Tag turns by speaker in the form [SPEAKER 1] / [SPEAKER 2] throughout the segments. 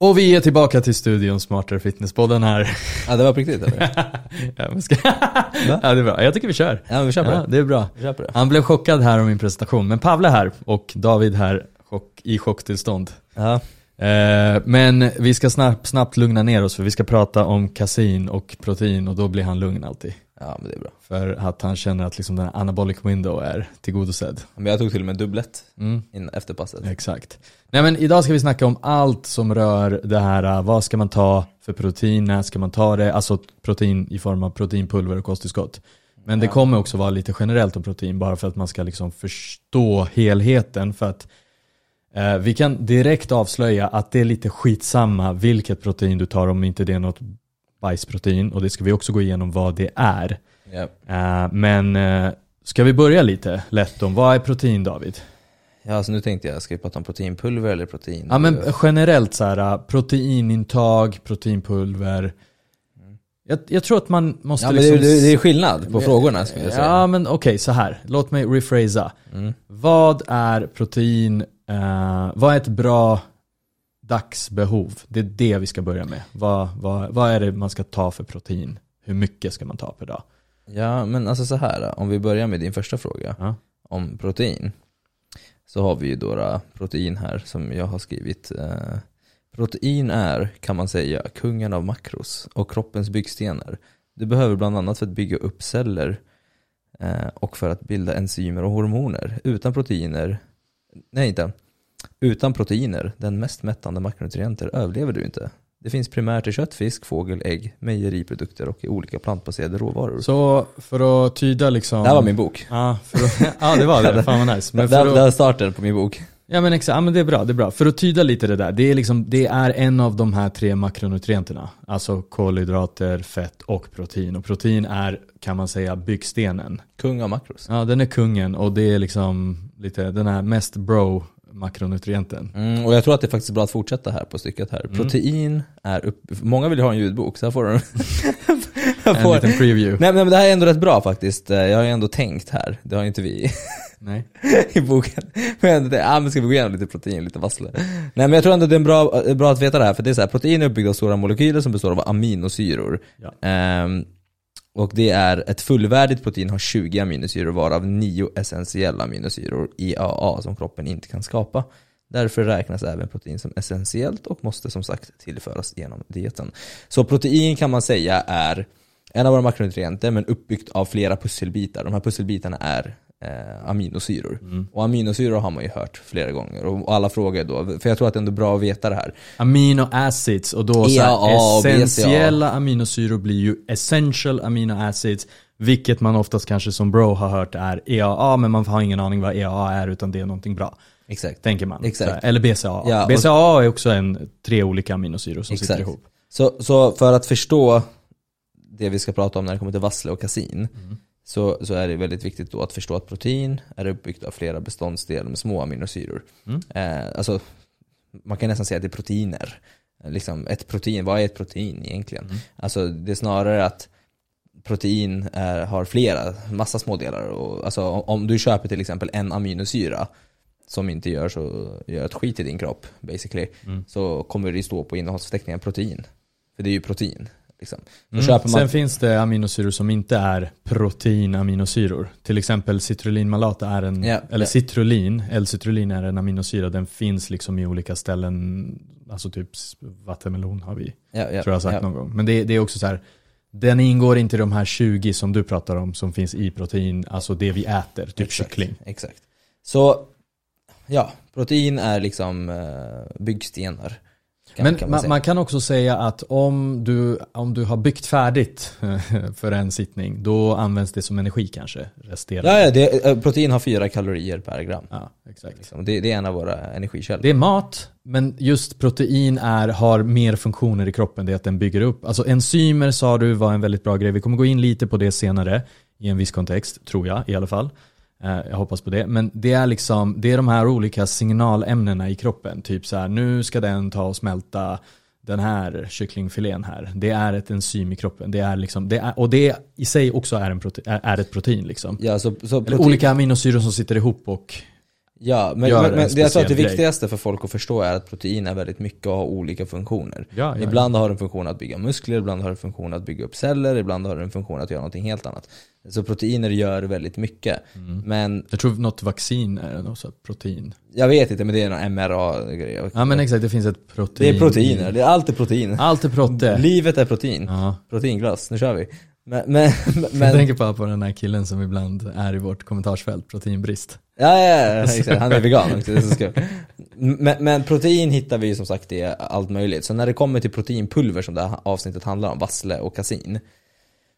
[SPEAKER 1] Och vi är tillbaka till studion Smartare Fitnesspodden här.
[SPEAKER 2] Ja det var på riktigt eller?
[SPEAKER 1] ja, men ska... ja, det är bra. Jag tycker vi kör.
[SPEAKER 2] Ja vi kör på
[SPEAKER 1] Ja,
[SPEAKER 2] det.
[SPEAKER 1] det är bra.
[SPEAKER 2] Vi kör på det.
[SPEAKER 1] Han blev chockad här av min presentation. Men Pavle här och David här chock, i chocktillstånd.
[SPEAKER 2] Ja.
[SPEAKER 1] Eh, men vi ska snabbt, snabbt lugna ner oss för vi ska prata om kasin och protein och då blir han lugn alltid.
[SPEAKER 2] Ja men det är bra.
[SPEAKER 1] För att han känner att liksom den anabolic window är tillgodosedd.
[SPEAKER 2] Men jag tog till och med dubblett
[SPEAKER 1] Mm.
[SPEAKER 2] in efter passet.
[SPEAKER 1] Exakt. Nej men idag ska vi snacka om allt som rör det här, uh, vad ska man ta för protein, när ska man ta det, alltså protein i form av proteinpulver och kosttillskott. Men det
[SPEAKER 2] Ja.
[SPEAKER 1] kommer också vara lite generellt om protein bara för att man ska liksom förstå helheten för att eh, vi kan direkt avslöja att det är lite skitsamma vilket protein du tar om inte det är något bajsprotein och det ska vi också gå igenom vad det är.
[SPEAKER 2] Ja.
[SPEAKER 1] Eh, men eh, ska vi börja lite lätt om vad är protein David?
[SPEAKER 2] ja alltså nu tänkte jag, ska vi prata om proteinpulver eller protein?
[SPEAKER 1] Ja men generellt så här proteinintag, proteinpulver. Jag, jag tror att man måste
[SPEAKER 2] Ja men det,
[SPEAKER 1] liksom...
[SPEAKER 2] det, det är skillnad på frågorna skulle jag säga.
[SPEAKER 1] Ja men okej, så här. Låt mig rephrasa.
[SPEAKER 2] Mm.
[SPEAKER 1] Vad är protein, eh, vad är ett bra dagsbehov? Det är det vi ska börja med. Vad, vad, vad är det man ska ta för protein? Hur mycket ska man ta per dag?
[SPEAKER 2] Ja men alltså så här om vi börjar med din första fråga
[SPEAKER 1] Ja.
[SPEAKER 2] om protein. Så har vi ju då protein här som jag har skrivit. Eh, protein är, kan man säga, kungen av makros och kroppens byggstenar. Du behöver bland annat för att bygga upp celler eh, och för att bilda enzymer och hormoner. Utan proteiner, nej inte, utan proteiner, den mest mättande makronutrienter, överlever du inte. Det finns primärt i kött, fisk, fågel, ägg, mejeriprodukter och i olika plantbaserade råvaror.
[SPEAKER 1] Så för att tyda liksom...
[SPEAKER 2] Det här var min bok.
[SPEAKER 1] Ja, att, ja det var det. Fan vad nice. Men
[SPEAKER 2] det,
[SPEAKER 1] att,
[SPEAKER 2] det här är starten på min bok.
[SPEAKER 1] Ja men exakt, ja, men det är bra, det är bra. För att tyda lite det där, det är, liksom, det är en av de här tre makronutrienterna. Alltså kolhydrater, fett och protein. Och protein är, kan man säga, byggstenen.
[SPEAKER 2] Kung av makros.
[SPEAKER 1] Ja, den är kungen och det är liksom lite den här mest bro makronutrienten.
[SPEAKER 2] Mm, och jag tror att det är faktiskt bra att fortsätta här på stycket här.
[SPEAKER 1] Mm.
[SPEAKER 2] Protein är upp... Många vill ju ha en ljudbok, så här får du
[SPEAKER 1] En
[SPEAKER 2] får...
[SPEAKER 1] liten preview.
[SPEAKER 2] Nej men det här är ändå rätt bra faktiskt. Eh, Jag har ju ändå tänkt här, det har ju inte vi
[SPEAKER 1] Nej.
[SPEAKER 2] i boken. Men ändå tänkt, ah, men ska vi gå igenom lite protein, lite vassle? Nej men jag tror ändå det är en bra, eh, bra att veta det här, för det är så här, protein är uppbyggt av stora molekyler som består av aminosyror.
[SPEAKER 1] Ja.
[SPEAKER 2] Ehm, och det är, ett fullvärdigt protein har 20 aminosyror varav 9 essentiella aminosyror, EAA, som kroppen inte kan skapa. Därför räknas även protein som essentiellt och måste som sagt tillföras genom dieten. Så protein kan man säga är en av våra makronutrienter men uppbyggt av flera pusselbitar. De här pusselbitarna är eh, aminosyror.
[SPEAKER 1] Mm.
[SPEAKER 2] Och aminosyror har man ju hört flera gånger och alla frågar då, för jag tror att det är ändå bra att veta det här.
[SPEAKER 1] Amino acids och då så här,
[SPEAKER 2] BCAA.
[SPEAKER 1] essentiella aminosyror blir ju essential amino acids. Vilket man oftast kanske som bro har hört är EAA men man har ingen aning vad EAA är utan det är någonting bra.
[SPEAKER 2] Exakt.
[SPEAKER 1] Tänker man.
[SPEAKER 2] Exakt.
[SPEAKER 1] Eller BCAA.
[SPEAKER 2] Ja,
[SPEAKER 1] BCAA är också en, tre olika aminosyror som
[SPEAKER 2] Exakt.
[SPEAKER 1] sitter ihop.
[SPEAKER 2] Så, så för att förstå det vi ska prata om när det kommer till vassle och kasin
[SPEAKER 1] Mm.
[SPEAKER 2] Så, så är det väldigt viktigt då att förstå att protein är uppbyggt av flera beståndsdelar med små aminosyror.
[SPEAKER 1] Mm.
[SPEAKER 2] Eh, alltså, man kan nästan säga att det är proteiner. Liksom, ett protein, vad är ett protein egentligen?
[SPEAKER 1] Mm.
[SPEAKER 2] Alltså, det är snarare att protein är, har flera, massa små delar. Och, alltså, om- om du köper till exempel en aminosyra som inte gör så gör ett skit i din kropp basically
[SPEAKER 1] Mm.
[SPEAKER 2] så kommer det stå på innehållsförteckningen protein. För det är ju protein. Liksom.
[SPEAKER 1] Mm.
[SPEAKER 2] man,
[SPEAKER 1] Sen finns det aminosyror som inte är proteinaminosyror. Till exempel citrullinmalat är en,
[SPEAKER 2] Ja,
[SPEAKER 1] eller
[SPEAKER 2] ja.
[SPEAKER 1] citrulin, L-citrulin är en aminosyra. Den finns liksom i olika ställen, alltså typ vattenmelon har vi,
[SPEAKER 2] ja,
[SPEAKER 1] tror jag har sagt någon gång. Men det, det är också så här, den ingår inte i de här 20 som du pratar om som finns i protein, alltså det vi äter, typ
[SPEAKER 2] Exakt,
[SPEAKER 1] kyckling.
[SPEAKER 2] Exakt. Så, ja, protein är liksom uh, byggstenar. Kan-
[SPEAKER 1] Men man,
[SPEAKER 2] säga.
[SPEAKER 1] man kan också säga att om du, om du har byggt färdigt för en sittning, då används det som energi kanske, resterande.
[SPEAKER 2] Ja, ja det, eh, protein har fyra kalorier per gram.
[SPEAKER 1] Ja, exakt.
[SPEAKER 2] Liksom. Det, det är en av våra energikällor.
[SPEAKER 1] Det är mat, men just protein är, har mer funktioner i kroppen. Det är att den bygger upp. Alltså enzymer sa du var en väldigt bra grej. Vi kommer gå in lite på det senare i en viss kontext, tror jag i alla fall. Eh, Jag hoppas på det. Men det är liksom, det är de här olika signalämnena i kroppen. Typ så här, nu ska den ta och smälta den här kycklingfilén här. Det är ett enzym i kroppen. Det är liksom, det är, och det i sig också är, en prote, är, ett protein liksom.
[SPEAKER 2] Ja, så, så protein,
[SPEAKER 1] olika aminosyror som sitter ihop och
[SPEAKER 2] Ja, men, men,
[SPEAKER 1] en
[SPEAKER 2] men det jag tror att det
[SPEAKER 1] grej.
[SPEAKER 2] viktigaste för folk att förstå är att protein är väldigt mycket och har olika funktioner.
[SPEAKER 1] Ja, ja,
[SPEAKER 2] Ibland har det en funktion att bygga muskler, ibland har det en funktion att bygga upp celler, ibland har det en funktion att göra någonting helt annat. Så proteiner gör väldigt mycket.
[SPEAKER 1] Mm.
[SPEAKER 2] Men
[SPEAKER 1] Jag tror något vaccin är något protein.
[SPEAKER 2] jag vet inte, men det är någon MRA-grej.
[SPEAKER 1] Ja men exakt, det finns ett protein.
[SPEAKER 2] Det är proteiner, det är allt är protein.
[SPEAKER 1] Allt är prote.
[SPEAKER 2] Livet är protein.
[SPEAKER 1] Ja.
[SPEAKER 2] Proteinglass, nu kör vi. Men, men,
[SPEAKER 1] Jag
[SPEAKER 2] men
[SPEAKER 1] tänker bara på den här killen som ibland är i vårt kommentarsfält, proteinbrist.
[SPEAKER 2] Ja, ja, ja, exakt. Han är vegan också, det är så skumt. men, men protein hittar vi ju som sagt i allt möjligt. Så när det kommer till proteinpulver som det här avsnittet handlar om, vassle och kasin.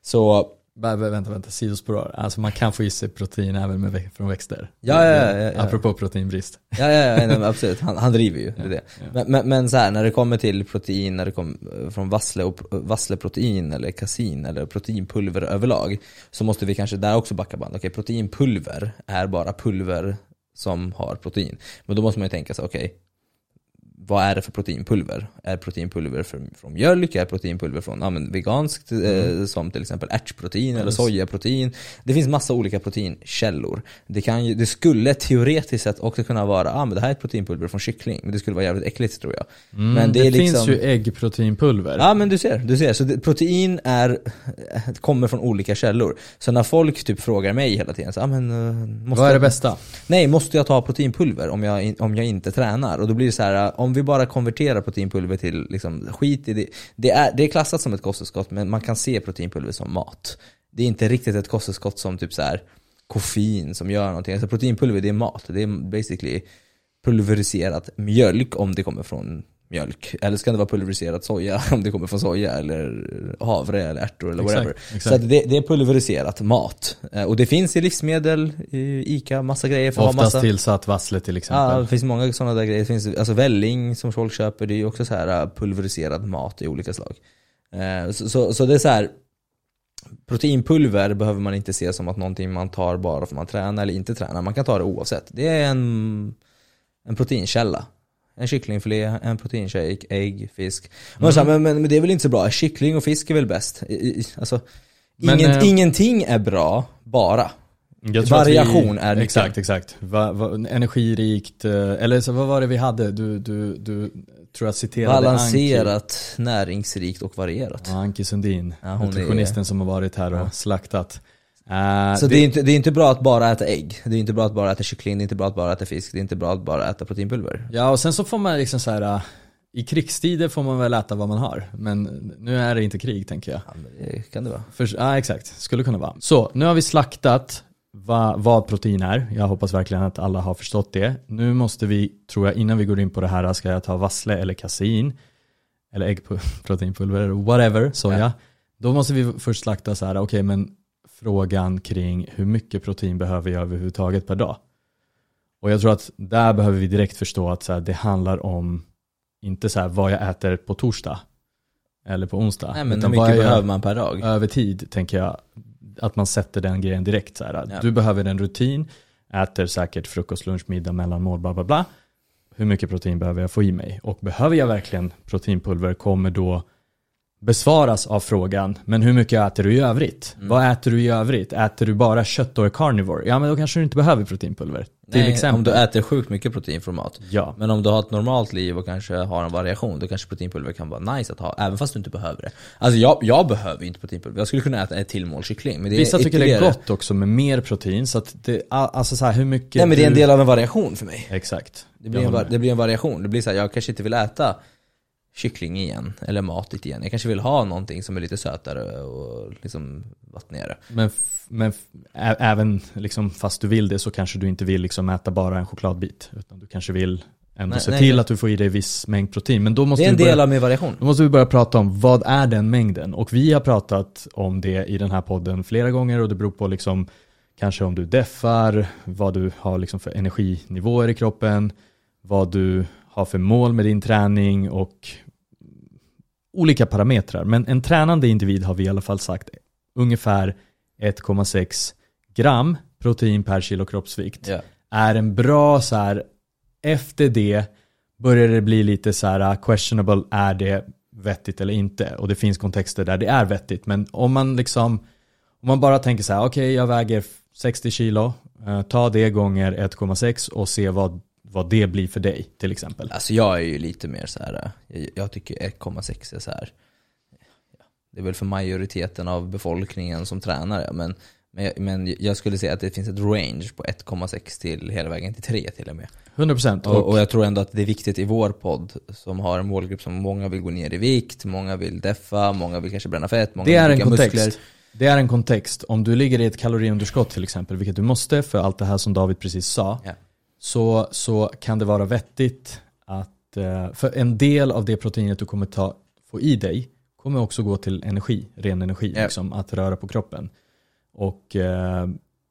[SPEAKER 2] Så,
[SPEAKER 1] Vänta, vänta, sidospår. Alltså man kan få i sig protein även med, från växter.
[SPEAKER 2] Ja, ja, ja, ja, ja.
[SPEAKER 1] Apropå proteinbrist.
[SPEAKER 2] ja, ja, ja absolut, han, han driver ju, är det.
[SPEAKER 1] Ja.
[SPEAKER 2] Men, men, men så här, när det kommer till protein, när det kommer från vassle och vassleprotein eller kasin eller proteinpulver överlag. Så måste vi kanske där också backa band. Okej, proteinpulver är bara pulver som har protein. Men då måste man ju tänka sig, okej, vad är det för proteinpulver? Är proteinpulver från, från mjölk? Är proteinpulver från ja, men veganskt eh, som till exempel ärtprotein eller
[SPEAKER 1] Yes.
[SPEAKER 2] sojaprotein? Det finns massa olika proteinkällor. Det, kan ju, det skulle teoretiskt sett också kunna vara, ah, men det här är ett proteinpulver från kyckling, men det skulle vara jävligt äckligt tror jag.
[SPEAKER 1] Mm,
[SPEAKER 2] Men det
[SPEAKER 1] det
[SPEAKER 2] liksom-
[SPEAKER 1] finns ju äggproteinpulver.
[SPEAKER 2] Ja men du ser, du ser. Så det, protein är, kommer från olika källor. Så när folk typ frågar mig hela tiden, så, ah, men, eh, måste
[SPEAKER 1] Vad är det
[SPEAKER 2] jag-
[SPEAKER 1] bästa?
[SPEAKER 2] Nej, måste jag ta proteinpulver om jag, om jag inte tränar? Och då blir det så här, om vi vi bara konverterar proteinpulver till liksom, skit i det. Det är, det är klassat som ett kosttillskott men man kan se proteinpulver som mat. Det är inte riktigt ett kosttillskott som typ så här koffein som gör någonting. Alltså proteinpulver det är mat. Det är basically pulveriserat mjölk om det kommer från mjölk. Eller så kan det vara pulveriserad soja om det kommer från soja eller havre eller ärtor eller
[SPEAKER 1] Exakt,
[SPEAKER 2] whatever.
[SPEAKER 1] exakt.
[SPEAKER 2] Så det, det är pulveriserat mat. Eh, Och det finns i livsmedel, i Ica, massa grejer för
[SPEAKER 1] Oftast
[SPEAKER 2] massa
[SPEAKER 1] tillsatt vassle till exempel.
[SPEAKER 2] Ja, det finns många sådana där grejer. Det finns alltså välling som folk köper, det är ju också så här äh, pulveriserad mat i olika slag. Eh, Så, så, så det är så här proteinpulver behöver man inte se som att någonting man tar bara för att man tränar eller inte tränar. Man kan ta det oavsett. Det är en, en proteinkälla. En kycklingfilé, en proteinshake, ägg, fisk. Så här, men, men, men det är väl inte så bra? Kyckling och fisk är väl bäst? I- i- Alltså,
[SPEAKER 1] Men,
[SPEAKER 2] ingen,
[SPEAKER 1] eh,
[SPEAKER 2] ingenting är bra, bara. Variation
[SPEAKER 1] vi,
[SPEAKER 2] är nyckeln.
[SPEAKER 1] Exakt, exakt. Va, va, energirikt, eh, eller så, vad var det vi hade? Du, du, du tror jag citerade Anki.
[SPEAKER 2] Balanserat, näringsrikt och varierat.
[SPEAKER 1] Ja, Anki Sundin,
[SPEAKER 2] Ja, hon är-
[SPEAKER 1] nutritionisten som har varit här och
[SPEAKER 2] Ja.
[SPEAKER 1] slaktat. Eh,
[SPEAKER 2] Så det, är inte, det är inte bra att bara äta ägg, det är inte bra att bara äta kyckling, det är inte bra att bara äta fisk, det är inte bra att bara äta proteinpulver.
[SPEAKER 1] Ja, och sen så får man liksom så här. eh, i krigstider får man väl äta vad man har, men nu är det inte krig tänker jag.
[SPEAKER 2] Ja, det kan det vara.
[SPEAKER 1] För, ja, exakt. Skulle kunna vara. Så, nu har vi slaktat va, vad protein är. Jag hoppas verkligen att alla har förstått det. Nu måste vi, tror jag, innan vi går in på det här, ska jag ta vassle eller kasein, eller äggproteinpulver, whatever, soja.
[SPEAKER 2] Ja.
[SPEAKER 1] Då måste vi först slakta så här, okej, men frågan kring hur mycket protein behöver jag överhuvudtaget per dag? Och jag tror att där behöver vi direkt förstå att så här, det handlar om, inte så här vad jag äter på torsdag, eller på onsdag.
[SPEAKER 2] Nej men hur
[SPEAKER 1] utan vad
[SPEAKER 2] mycket
[SPEAKER 1] jag
[SPEAKER 2] behöver man per dag?
[SPEAKER 1] över tid tänker jag att man sätter den grejen direkt. Så här.
[SPEAKER 2] Ja.
[SPEAKER 1] Du behöver en rutin, äter säkert frukost, lunch, middag, mellanmål, bla bla bla. Hur mycket protein behöver jag få i mig? Och behöver jag verkligen proteinpulver kommer då besvaras av frågan, men hur mycket äter du i övrigt?
[SPEAKER 2] Mm.
[SPEAKER 1] Vad äter du i övrigt? Äter du bara kött och är carnivore? Ja men då kanske du inte behöver proteinpulver. Till
[SPEAKER 2] Nej,
[SPEAKER 1] exempel.
[SPEAKER 2] om du äter sjukt mycket protein från mat.
[SPEAKER 1] Ja,
[SPEAKER 2] Men om du har ett normalt liv och kanske har en variation, då kanske proteinpulver kan vara nice att ha, även fast du inte behöver det. Alltså jag, jag behöver inte proteinpulver, jag skulle kunna äta ett till mål kyckling. Men det
[SPEAKER 1] vissa tycker det är gott också med mer protein, så att det, alltså så här, hur mycket
[SPEAKER 2] Nej men det är en del av en variation för mig.
[SPEAKER 1] Exakt.
[SPEAKER 2] Det blir, en, det blir en variation. Det blir så här, jag kanske inte vill äta kyckling igen, eller matigt igen. Jag kanske vill ha någonting som är lite sötare och liksom vattnigare.
[SPEAKER 1] Men, men även liksom, fast du vill det så kanske du inte vill liksom äta bara en chokladbit. Utan du kanske vill ändå
[SPEAKER 2] Nej,
[SPEAKER 1] se
[SPEAKER 2] nej,
[SPEAKER 1] till
[SPEAKER 2] nej.
[SPEAKER 1] att du får i dig viss mängd protein. Men då måste,
[SPEAKER 2] Det är en
[SPEAKER 1] börja,
[SPEAKER 2] del av min variation.
[SPEAKER 1] då måste vi börja prata om vad är den mängden? Och vi har pratat om det i den här podden flera gånger och det beror på liksom kanske om du deffar, vad du har liksom för energinivåer i kroppen, vad du har för mål med din träning och olika parametrar. Men en tränande individ har vi i alla fall sagt ungefär 1,6 gram protein per kilo kroppsvikt
[SPEAKER 2] Ja.
[SPEAKER 1] är en bra så här efter det börjar det bli lite så här questionable är det vettigt eller inte och det finns kontexter där det är vettigt men om man liksom om man bara tänker så här okej jag väger 60 kilo Eh, ta det gånger 1,6 och se vad, vad det blir för dig till exempel.
[SPEAKER 2] Alltså jag är ju lite mer så här. jag, jag tycker 1,6 är så här. Det är väl för majoriteten av befolkningen som tränar men, men, jag, men jag skulle säga att det finns ett range på 1,6 till hela vägen till 3 till och med.
[SPEAKER 1] 100%
[SPEAKER 2] Och,
[SPEAKER 1] och,
[SPEAKER 2] jag tror ändå att det är viktigt i vår podd som har en målgrupp som många vill gå ner i vikt, många vill deffa, många vill kanske bränna fett, många
[SPEAKER 1] det är
[SPEAKER 2] vill
[SPEAKER 1] en kontext.
[SPEAKER 2] muskler.
[SPEAKER 1] Det är en kontext. Om du ligger i ett kaloriunderskott till exempel, vilket du måste för allt det här som David precis sa,
[SPEAKER 2] Ja.
[SPEAKER 1] Så, så kan det vara vettigt att, eh, för en del av det proteinet du kommer ta, få i dig kommer också gå till energi, ren energi,
[SPEAKER 2] Ja.
[SPEAKER 1] liksom, att röra på kroppen. Och eh,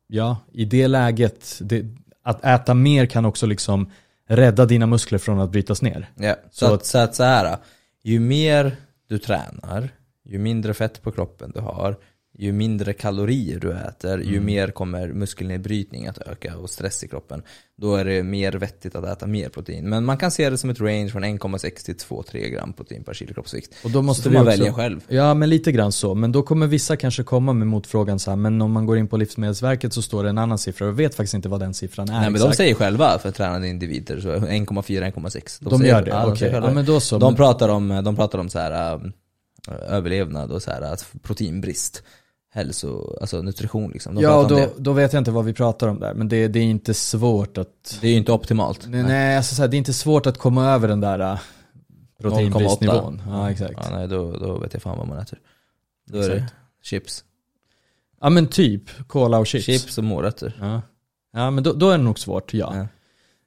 [SPEAKER 1] ja, i det läget, det, att äta mer kan också liksom rädda dina muskler från att brytas ner.
[SPEAKER 2] Ja, så,
[SPEAKER 1] Så-
[SPEAKER 2] att, så att så här, ju mer du tränar, ju mindre fett på kroppen du har, ju mindre kalorier du äter, ju
[SPEAKER 1] Mm.
[SPEAKER 2] mer kommer muskelnedbrytning att öka och stress i kroppen. Då är det mer vettigt att äta mer protein. Men man kan se det som ett range från 1,6 till 2-3 gram protein per kilo kroppsvikt.
[SPEAKER 1] Och då måste
[SPEAKER 2] så får man
[SPEAKER 1] också,
[SPEAKER 2] välja själv.
[SPEAKER 1] Ja, men lite grann så. Men då kommer vissa kanske komma med motfrågan så här, men om man går in på Livsmedelsverket så står det en annan siffra och jag vet faktiskt inte vad den siffran är
[SPEAKER 2] Nej men de säger själva för tränade individer, så 1,4-1,6.
[SPEAKER 1] De
[SPEAKER 2] säger,
[SPEAKER 1] gör det,
[SPEAKER 2] ja, de
[SPEAKER 1] okej. Ja, men då så.
[SPEAKER 2] De
[SPEAKER 1] Men-
[SPEAKER 2] pratar om, de pratar om så här, um, överlevnad och så här, att proteinbrist. Hälso, alltså nutrition liksom. De
[SPEAKER 1] ja, då, då vet jag inte vad vi pratar om där, men det, det är inte svårt att...
[SPEAKER 2] Det är ju inte optimalt.
[SPEAKER 1] Nej, nej alltså så här, det är inte svårt att komma över den där äh, proteinbristnivån.
[SPEAKER 2] 0,8.
[SPEAKER 1] Ja, exakt.
[SPEAKER 2] Ja, nej, då, då vet jag fan vad man äter. Då är det
[SPEAKER 1] Exakt.
[SPEAKER 2] chips.
[SPEAKER 1] Ja men typ, cola och chips.
[SPEAKER 2] Chips och morötter.
[SPEAKER 1] Ja, ja men då, då är det nog svårt, ja.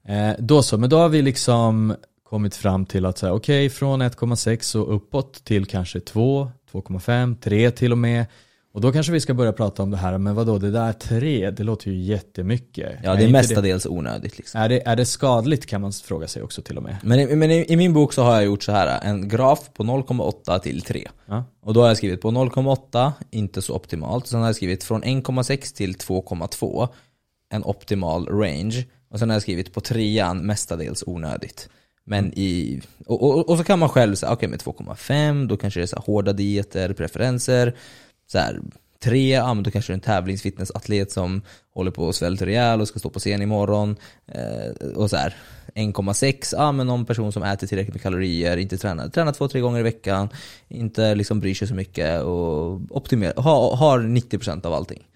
[SPEAKER 2] Ja.
[SPEAKER 1] Eh, då så, men då har vi liksom kommit fram till att säga okej, från 1,6 och uppåt till kanske 2, 2,5, 3 till och med. Och då kanske vi ska börja prata om det här, men vadå, det där 3, det låter ju jättemycket.
[SPEAKER 2] Ja, det är
[SPEAKER 1] inte
[SPEAKER 2] mestadels onödigt liksom.
[SPEAKER 1] Är det, är det skadligt kan man fråga sig också till och med.
[SPEAKER 2] Men, i, men i, i min bok så har jag gjort så här en graf på 0,8 till 3.
[SPEAKER 1] Ja.
[SPEAKER 2] Och då har jag skrivit på 0,8, inte så optimalt. Sen har jag skrivit från 1,6 till 2,2, en optimal range. Och sen har jag skrivit på trean, mestadels onödigt. Men i, och, och, och så kan man själv säga, okej med 2,5 då kanske det är så hårda dieter, preferenser. Så här, 3, ja men då kanske det är en tävlingsfitnessatlet som håller på att svälta ihjäl och ska stå på scen imorgon. Eh, och så här 1,6, ja men någon person som äter tillräckligt med kalorier, inte tränar, tränar två, tre gånger i veckan, inte liksom bryr sig så mycket och optimerar, har, har 90% av allting.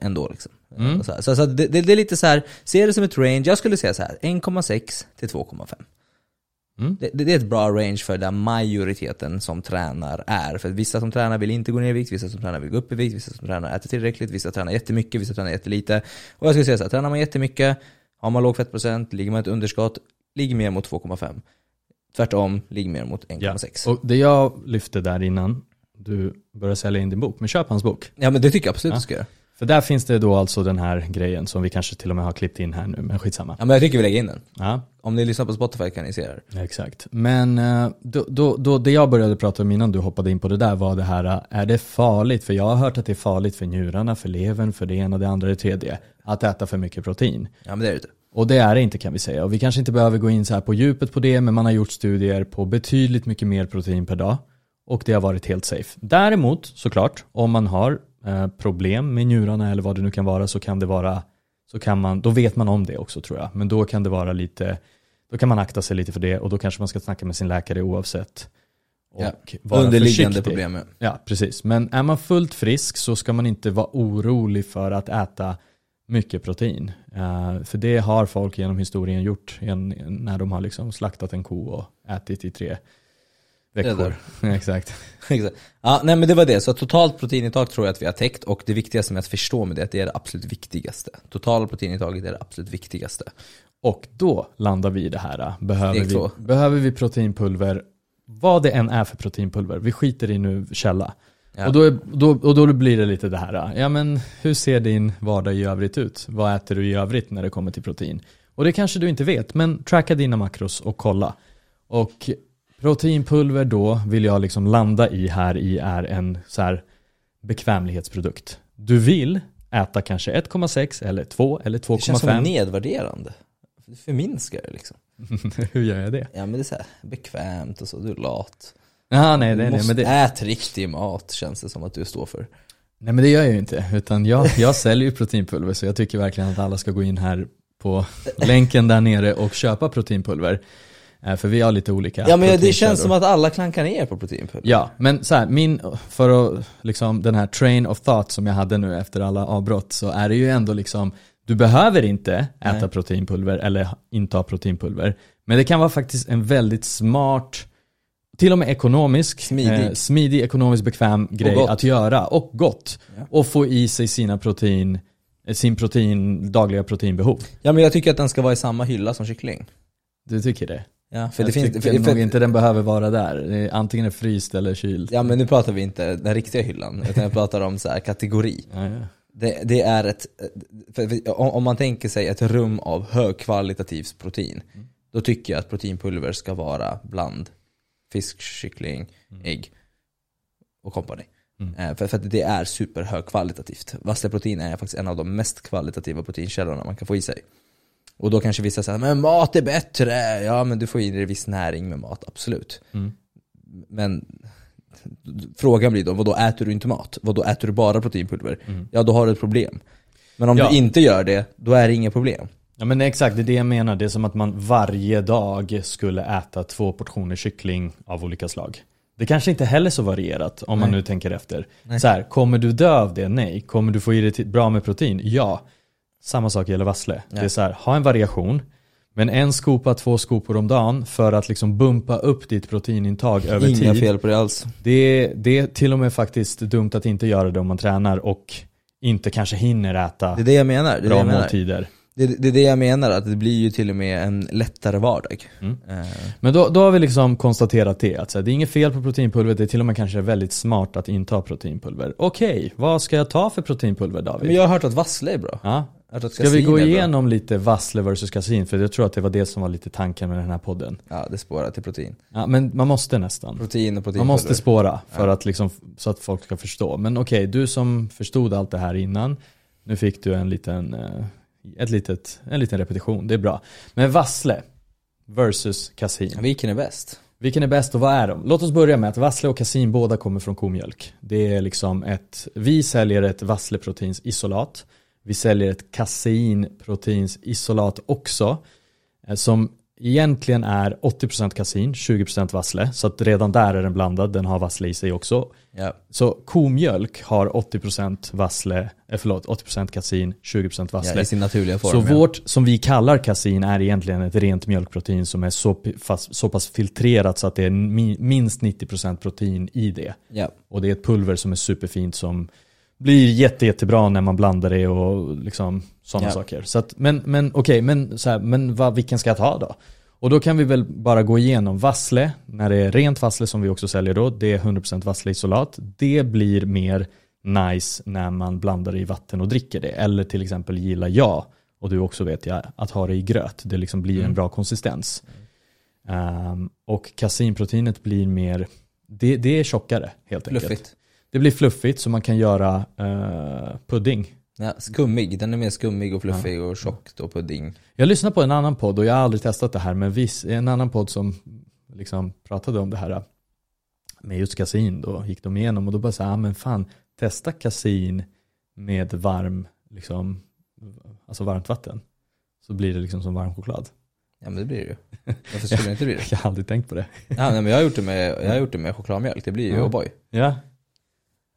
[SPEAKER 2] Ändå liksom.
[SPEAKER 1] Mm.
[SPEAKER 2] Så, här. så, så det, det, det är lite så här, se det som ett range, jag skulle säga så här 1,6 till 2,5.
[SPEAKER 1] Mm.
[SPEAKER 2] Det, det, är ett bra range för där majoriteten som tränar är. För vissa som tränar vill inte gå ner i vikt, vissa som tränar vill gå upp i vikt, vissa som tränar äter tillräckligt, vissa tränar jättemycket, vissa tränar jättelite. Och jag skulle säga så här, tränar man jättemycket, har man låg fettprocent, ligger man ett underskott, ligger mer mot 2,5. Tvärtom, ligger mer mot 1,6.
[SPEAKER 1] Och det jag lyfte där innan du började sälja in din bok, men köp hans bok.
[SPEAKER 2] Ja men det tycker jag absolut
[SPEAKER 1] Ja.
[SPEAKER 2] du ska göra.
[SPEAKER 1] För där finns det då alltså den här grejen som vi kanske till och med har klippt in här nu, men skitsamma.
[SPEAKER 2] Ja men jag tycker vi lägger in den.
[SPEAKER 1] Ja,
[SPEAKER 2] Om ni lyssnar på Spotify kan ni se det
[SPEAKER 1] exakt. Men eh, då, då, då, det jag började prata om innan du hoppade in på det där var det här, eh, är det farligt? För jag har hört att det är farligt för njurarna, för levern, för det ena, det andra, det tredje, att äta för mycket protein.
[SPEAKER 2] Ja men det är det inte.
[SPEAKER 1] Och det är det inte kan vi säga. Och vi kanske inte behöver gå in så här på djupet på det, men man har gjort studier på betydligt mycket mer protein per dag. Och det har varit helt safe. Däremot, såklart, om man har eh, problem med njurarna eller vad det nu kan vara så kan det vara, så kan man, då vet man om det också tror jag. Men då kan det vara lite, då kan man akta sig lite för det och då kanske man ska snacka med sin läkare oavsett. Och
[SPEAKER 2] Ja.
[SPEAKER 1] vara
[SPEAKER 2] Underliggande
[SPEAKER 1] försiktig.
[SPEAKER 2] problem. ja.
[SPEAKER 1] Ja, precis. Men är man fullt frisk så ska man inte vara orolig för att äta mycket protein. Eh, för det har folk genom historien gjort en, när de har liksom slaktat en ko och ätit i tre veckor. Exakt.
[SPEAKER 2] Exakt. Ja, nej men det var det. Så totalt proteinintag tror jag att vi har täckt och det viktigaste med att förstå med det, att det är det absolut viktigaste. Totala proteinintaget är det absolut viktigaste.
[SPEAKER 1] Och då landar vi i det här. Behöver
[SPEAKER 2] Steg
[SPEAKER 1] vi,
[SPEAKER 2] två.
[SPEAKER 1] behöver vi proteinpulver? Vad det än är för proteinpulver. Vi skiter i nu källa.
[SPEAKER 2] Ja.
[SPEAKER 1] Och, då, är- då, och då blir det lite det här, ja men hur ser din vardag i övrigt ut? Vad äter du i övrigt när det kommer till protein? Och det kanske du inte vet, men tracka dina makros och kolla. Och proteinpulver då vill jag liksom landa i här i är en så här bekvämlighetsprodukt. Du vill äta kanske 1,6 eller 2 eller
[SPEAKER 2] Det känns som
[SPEAKER 1] 2,5.
[SPEAKER 2] nedvärderande. Det förminskar det liksom.
[SPEAKER 1] hur gör jag det?
[SPEAKER 2] Ja men det är så här bekvämt och så, du är lat.
[SPEAKER 1] Ja, nej,
[SPEAKER 2] du
[SPEAKER 1] nej, nej,
[SPEAKER 2] måste
[SPEAKER 1] men det,
[SPEAKER 2] ät riktig mat känns det som att du står för.
[SPEAKER 1] Nej men det gör jag ju inte, utan jag, jag säljer ju proteinpulver så jag tycker verkligen att alla ska gå in här på länken där nere och köpa proteinpulver. Eh, För vi har lite olika
[SPEAKER 2] Ja men det känns som att alla klankar ner på proteinpulver.
[SPEAKER 1] Ja, men så här, min, för att liksom den här train of thought som jag hade nu efter alla avbrott så är det ju ändå liksom du behöver inte äta
[SPEAKER 2] Nej.
[SPEAKER 1] proteinpulver eller inta proteinpulver. Men det kan vara faktiskt en väldigt smart, till och med ekonomisk,
[SPEAKER 2] Smidig.
[SPEAKER 1] eh, smidig ekonomiskt bekväm grej att göra och gott.
[SPEAKER 2] Ja.
[SPEAKER 1] Och få i sig sina protein, sin protein, dagliga proteinbehov.
[SPEAKER 2] Ja men jag tycker att den ska vara i samma hylla som kyckling.
[SPEAKER 1] Du tycker det?
[SPEAKER 2] Ja, för
[SPEAKER 1] jag
[SPEAKER 2] det finns, för,
[SPEAKER 1] nog
[SPEAKER 2] för,
[SPEAKER 1] inte den behöver vara där. Antingen är fryst eller kyld.
[SPEAKER 2] Ja men nu pratar vi inte den riktiga hyllan, utan jag pratar om så här kategori.
[SPEAKER 1] Ja, ja.
[SPEAKER 2] Det, det är ett, för, för, om, om man tänker sig ett rum av högkvalitativt protein,
[SPEAKER 1] Mm.
[SPEAKER 2] då tycker jag att proteinpulver ska vara bland fisk, kyckling,
[SPEAKER 1] Mm.
[SPEAKER 2] ägg och kompani.
[SPEAKER 1] Mm.
[SPEAKER 2] Eh, För, för att det är superhögkvalitativt. Vassleprotein är faktiskt en av de mest kvalitativa proteinkällorna man kan få i sig. Och då kanske vissa säger men mat är bättre. Ja men du får i dig viss näring med mat, absolut.
[SPEAKER 1] Mm.
[SPEAKER 2] Men frågan blir då, vad då äter du inte mat? Vad då äter du bara proteinpulver?
[SPEAKER 1] Mm.
[SPEAKER 2] Ja då har du ett problem. Men om
[SPEAKER 1] Ja.
[SPEAKER 2] du inte gör det, då är det inget problem.
[SPEAKER 1] Ja men exakt, det är det jag menar. Det är som att man varje dag skulle äta två portioner kyckling av olika slag. Det kanske inte heller är så varierat om man
[SPEAKER 2] Nej.
[SPEAKER 1] nu tänker efter.
[SPEAKER 2] Nej.
[SPEAKER 1] Så här, kommer du dö av det? Nej. Kommer du få i dig bra med protein? Ja. Samma sak gäller vassle.
[SPEAKER 2] Ja.
[SPEAKER 1] Det är så här, ha en variation. Men en skopa, två skopor om dagen för att liksom bumpa upp ditt proteinintag över
[SPEAKER 2] Inga
[SPEAKER 1] tid.
[SPEAKER 2] fel på det alls.
[SPEAKER 1] Det är, det är till och med faktiskt dumt att inte göra det om man tränar och inte kanske hinner äta
[SPEAKER 2] Det är det jag menar. Det är det
[SPEAKER 1] bra
[SPEAKER 2] jag menar.
[SPEAKER 1] måltider.
[SPEAKER 2] Det, det är det jag menar, att det blir ju till och med en lättare vardag.
[SPEAKER 1] Mm.
[SPEAKER 2] Eh,
[SPEAKER 1] Men då, då har vi liksom konstaterat det, att här, det är inget fel på proteinpulver, det är till och med kanske väldigt smart att inta proteinpulver. Okej, vad ska jag ta för proteinpulver David?
[SPEAKER 2] Men jag har hört att vassle är bra.
[SPEAKER 1] ja.
[SPEAKER 2] Att
[SPEAKER 1] Ska vi gå igenom lite vassle versus kasin? För jag tror att det var det som var lite tanken med den här podden.
[SPEAKER 2] Ja, det spårar till protein.
[SPEAKER 1] Ja, men man måste nästan.
[SPEAKER 2] Protein och
[SPEAKER 1] Man
[SPEAKER 2] proteinpulver.
[SPEAKER 1] måste spåra för att liksom, så att folk ska förstå. Men okej, du som förstod allt det här innan, nu fick du en liten, eh, ett litet, en liten repetition, det är bra. Men vassle versus kasin.
[SPEAKER 2] Vilken är bäst?
[SPEAKER 1] Vilken är bäst och vad är de? Låt oss börja med att vassle och kasin båda kommer från komjölk. Det är liksom ett, vi säljer ett vassleproteins isolat. Vi säljer ett kasinproteins isolat också. eh, Som egentligen är 80% kasin, 20% vassle. Så att redan där är den blandad, den har vassle i sig också.
[SPEAKER 2] Ja.
[SPEAKER 1] Så komjölk har 80% vassle, eh, förlåt, 80% kasin, 20% vassle.
[SPEAKER 2] ja, i sin naturliga form.
[SPEAKER 1] Så
[SPEAKER 2] ja.
[SPEAKER 1] vårt, som vi kallar kasin, är egentligen ett rent mjölkprotein som är så, fast, så pass filtrerat så att det är mi, minst 90% protein i det.
[SPEAKER 2] Ja.
[SPEAKER 1] Och det är ett pulver som är superfint som blir jätte, jättebra när man blandar det och liksom sådana
[SPEAKER 2] Ja.
[SPEAKER 1] saker. Så att, men men okej, men, så här, men vad, vilken ska jag ta då? Och då kan vi väl bara gå igenom vassle, när det är rent vassle som vi också säljer då, det är 100% vassleisolat. Det blir mer nice när man blandar det i vatten och dricker det. Eller till exempel gillar jag, och du också vet jag, att ha det i gröt. Det liksom blir en
[SPEAKER 2] Mm.
[SPEAKER 1] bra konsistens. Ehm, och kasinproteinet blir mer, det, det är tjockare helt enkelt. Det blir fluffigt så man kan göra eh, pudding.
[SPEAKER 2] Ja, skummig, den är mer skummig och fluffig och tjock och pudding.
[SPEAKER 1] Jag lyssnade på en annan podd och jag har aldrig testat det här men viss, en annan podd som liksom pratade om det här med just kasin då gick de igenom och då bara så här, ah, men fan testa kasin med varm, liksom, alltså varmt vatten. Så blir det liksom som varm choklad.
[SPEAKER 2] Ja men det blir det ju. Varför skulle det inte bli det?
[SPEAKER 1] Jag har aldrig tänkt på det.
[SPEAKER 2] Ja, nej, men jag har gjort det med, jag har gjort det med chokladmjölk, det blir ju
[SPEAKER 1] Ja.
[SPEAKER 2] O'boy.
[SPEAKER 1] Ja.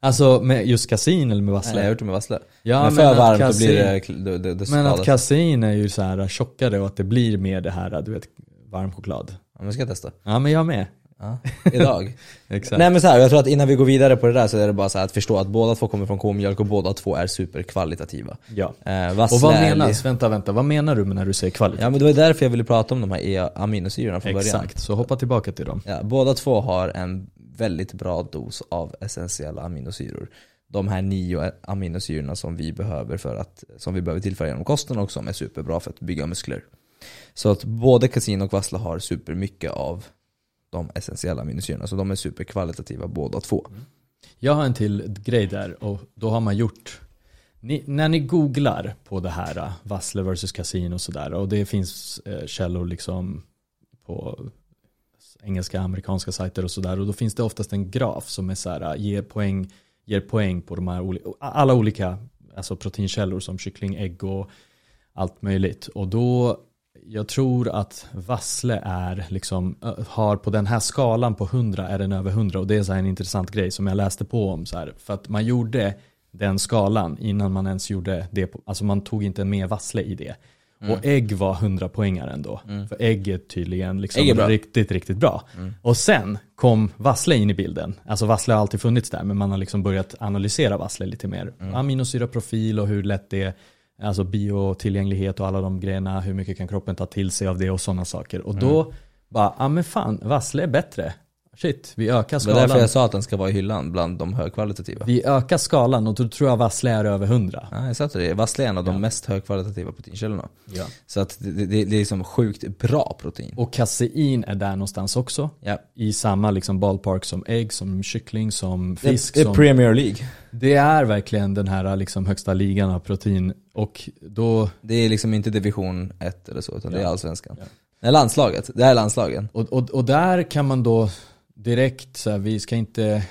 [SPEAKER 1] Alltså med just kasin eller med
[SPEAKER 2] Nej,
[SPEAKER 1] vassle?
[SPEAKER 2] jag har gjort det med vassle.
[SPEAKER 1] ja,
[SPEAKER 2] men för
[SPEAKER 1] att
[SPEAKER 2] varmt då
[SPEAKER 1] kasin-
[SPEAKER 2] blir det, det, det,
[SPEAKER 1] Men att kasin är ju så här tjockare och att det blir mer det här, du vet, varm choklad.
[SPEAKER 2] Ja, men ska jag testa.
[SPEAKER 1] Ja men jag med.
[SPEAKER 2] Ja, idag.
[SPEAKER 1] Exakt.
[SPEAKER 2] Nej men så här, jag tror att innan vi går vidare på det där så är det bara så att förstå att båda två kommer från komjölk och båda två är superkvalitativa.
[SPEAKER 1] ja.
[SPEAKER 2] Eh,
[SPEAKER 1] Och vad menas, vänta vänta, vad menar du med när du säger kvalitet?
[SPEAKER 2] Ja men det var därför jag ville prata om de här E- aminosyrorna från början.
[SPEAKER 1] Exakt, så hoppa tillbaka till dem.
[SPEAKER 2] Ja, båda två har en väldigt bra dos av essentiella aminosyror. De här nio aminosyrorna som vi behöver för att, som vi behöver tillföra genom kosten och som är superbra för att bygga muskler. Så att både kasin och vassle har supermycket av de essentiella aminosyrorna, så de är superkvalitativa båda två. Mm.
[SPEAKER 1] Jag har en till grej där och då har man gjort ni, när ni googlar på det här äh, Vassle versus Kasin och sådär och det finns eh, källor liksom på engelska, amerikanska sajter och sådär och då finns det oftast en graf som är så här, äh, ger poäng ger poäng på de här oli- alla olika alltså proteinkällor som kyckling, ägg och allt möjligt. Och då, jag tror att vassle är liksom, har på den här skalan på 100 är den över 100 och det är så här en intressant grej som jag läste på om så här, för att man gjorde den skalan innan man ens gjorde det, alltså man tog inte med vassle i det. Och ägg var 100 poängare ändå. För ägg är tydligen liksom
[SPEAKER 2] Ägg är
[SPEAKER 1] riktigt, riktigt bra. Och sen kom vassle in i bilden. Alltså vassle har alltid funnits där, men man har liksom börjat analysera vassle lite mer. Aminosyraprofil och hur lätt det är, alltså biotillgänglighet och alla de grejerna, hur mycket kan kroppen ta till sig av det och sådana saker. Och då bara, ja men fan, vassle är bättre. Shit, vi ökar
[SPEAKER 2] Det var
[SPEAKER 1] skalan.
[SPEAKER 2] därför jag sa att den ska vara i hyllan bland de högkvalitativa.
[SPEAKER 1] Vi ökar skalan och då tror jag vassle är över 100.
[SPEAKER 2] Ja, jag sa det, vassle är en av de
[SPEAKER 1] Ja.
[SPEAKER 2] mest högkvalitativa proteinkällorna.
[SPEAKER 1] Ja.
[SPEAKER 2] Så att det, det, det är liksom sjukt bra protein.
[SPEAKER 1] Och kasein är där någonstans också.
[SPEAKER 2] Ja.
[SPEAKER 1] I samma liksom ballpark som ägg, som kyckling, som fisk.
[SPEAKER 2] det är
[SPEAKER 1] som...
[SPEAKER 2] Premier League.
[SPEAKER 1] Det är verkligen den här liksom högsta ligan av protein. Och då,
[SPEAKER 2] Det är liksom inte division 1 eller så, utan det är
[SPEAKER 1] Ja.
[SPEAKER 2] allsvenskan.
[SPEAKER 1] Ja.
[SPEAKER 2] Det är landslaget, det är landslagen.
[SPEAKER 1] och, och, och där kan man då direkt, så här, vi ska inte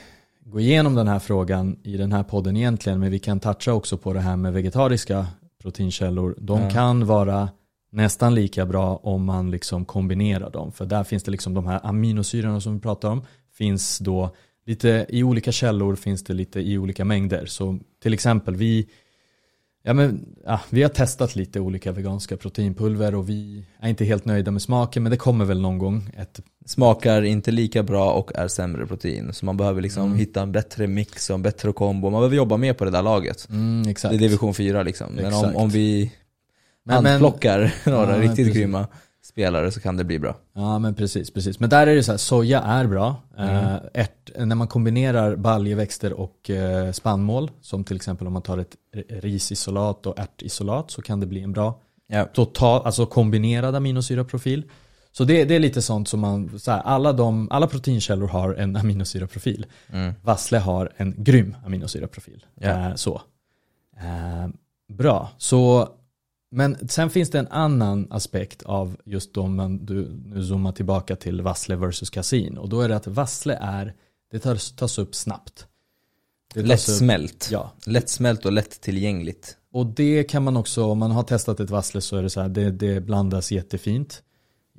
[SPEAKER 1] gå igenom den här frågan i den här podden egentligen, men vi kan toucha också på det här med vegetariska proteinkällor. De
[SPEAKER 2] Ja.
[SPEAKER 1] kan vara nästan lika bra om man liksom kombinerar dem. För där finns det liksom de här aminosyrorna som vi pratar om, finns då lite i olika källor finns det lite i olika mängder. Så till exempel vi Ja, men, ja, vi har testat lite olika veganska proteinpulver och vi är inte helt nöjda med smaken men det kommer väl någon gång ett
[SPEAKER 2] Smakar inte lika bra och är sämre protein. Så man behöver liksom
[SPEAKER 1] Mm.
[SPEAKER 2] hitta en bättre mix och en bättre kombo. Man behöver jobba mer på det där laget.
[SPEAKER 1] mm.
[SPEAKER 2] Det är division 4 liksom. Men om, om vi
[SPEAKER 1] Men- men-
[SPEAKER 2] några
[SPEAKER 1] Ja,
[SPEAKER 2] riktigt
[SPEAKER 1] precis.
[SPEAKER 2] grymma spelare så kan det bli bra.
[SPEAKER 1] Ja men precis, precis. Men där är det så här, soja är bra.
[SPEAKER 2] Mm.
[SPEAKER 1] Eh, ärt, när man kombinerar baljeväxter och eh, spannmål, som till exempel om man tar ett risisolat och ärtisolat så kan det bli en bra
[SPEAKER 2] Ja.
[SPEAKER 1] total, alltså kombinerad aminosyraprofil. Så det, det är lite sånt som man, så här, alla, de, alla proteinkällor har en aminosyraprofil.
[SPEAKER 2] Mm.
[SPEAKER 1] Vassle har en grym aminosyraprofil.
[SPEAKER 2] Ja.
[SPEAKER 1] Eh, så. Eh, bra, så men sen finns det en annan aspekt av just om man, du nu zoomar tillbaka till vassle versus kasin. Och då är det att vassle är, det tas, tas upp snabbt. Det tas upp-
[SPEAKER 2] Lättsmält.
[SPEAKER 1] Ja,
[SPEAKER 2] Lättsmält och lättillgängligt.
[SPEAKER 1] och det kan man också, om man har testat ett vassle så är det så här, det, det blandas jättefint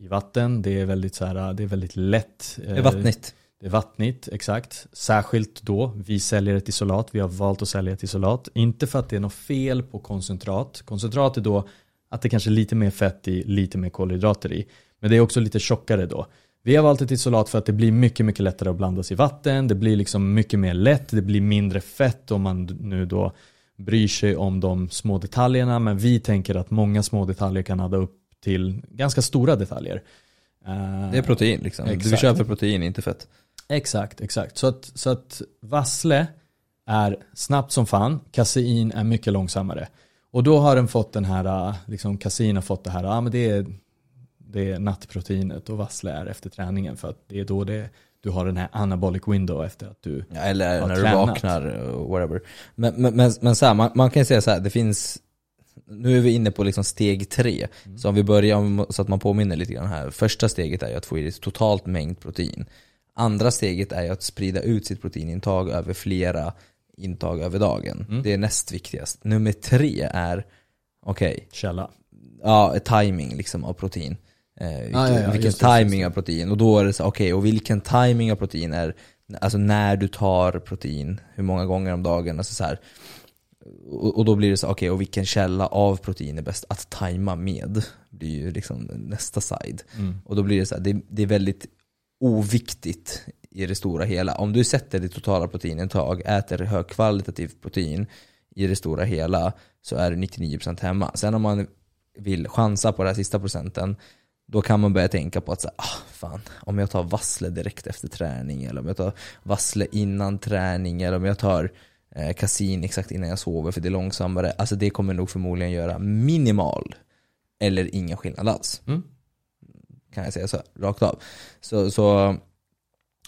[SPEAKER 1] i vatten. Det är väldigt så här, det är väldigt lätt.
[SPEAKER 2] Det är vattnigt.
[SPEAKER 1] Det är vattnigt, exakt. Särskilt då, vi säljer ett isolat, vi har valt att sälja ett isolat. Inte för att det är något fel på koncentrat. Koncentrat är då att det kanske är lite mer fett i, lite mer kolhydrater i. Men det är också lite tjockare då. Vi har valt ett isolat för att det blir mycket, mycket lättare att blandas i vatten. Det blir liksom mycket mer lätt, det blir mindre fett om man nu då bryr sig om de små detaljerna. Men vi tänker att många små detaljer kan adda upp till ganska stora detaljer. Eh,
[SPEAKER 2] Det är protein liksom. Du
[SPEAKER 1] Exakt.
[SPEAKER 2] köper protein, inte fett.
[SPEAKER 1] Exakt, exakt. Så att, så att vassle är snabbt som fan, kasein är mycket långsammare. Och då har den fått den här, äh, liksom kasein har fått det här, ja men det är, det är nattproteinet och vassle är efter träningen för att det är då det, du har den här anabolic window efter att du
[SPEAKER 2] Ja, eller
[SPEAKER 1] Har
[SPEAKER 2] när du
[SPEAKER 1] tränat.
[SPEAKER 2] vaknar, och whatever. Men, men, men, men så här, man, man kan ju säga så här, det finns nu är vi inne på liksom steg tre. Så om vi börjar, så att man påminner lite grann här. Första steget är ju att få i sig totalt mängd protein. Andra steget är ju att sprida ut sitt proteinintag över flera intag över dagen.
[SPEAKER 1] Mm.
[SPEAKER 2] Det är näst viktigast. Nummer tre är, okej,
[SPEAKER 1] källa.
[SPEAKER 2] ja, timing liksom av protein. Eh, vilken
[SPEAKER 1] ja, ja,
[SPEAKER 2] vilken
[SPEAKER 1] det,
[SPEAKER 2] timing av protein. Och då är det så, okej, och vilken timing av protein är, alltså när du tar protein, hur många gånger om dagen, alltså så här. Och, och då blir det så, okej, och vilken källa av protein är bäst att tajma med? blir ju liksom nästa side.
[SPEAKER 1] Mm.
[SPEAKER 2] Och då blir det så här, det, det är väldigt oviktigt i det stora hela. Om du sätter ditt totala proteinintag, äter högkvalitativt protein i det stora hela, så är du 99% hemma. Sen om man vill chansa på den här sista procenten, då kan man börja tänka på att så här, ah, fan, om jag tar vassle direkt efter träning, eller om jag tar vassle innan träning, eller om jag tar eh, kasin exakt innan jag sover för det är långsammare. Alltså det kommer nog förmodligen göra minimal eller ingen skillnad alls.
[SPEAKER 1] Mm.
[SPEAKER 2] Kan jag säga så, rakt av. Så, så,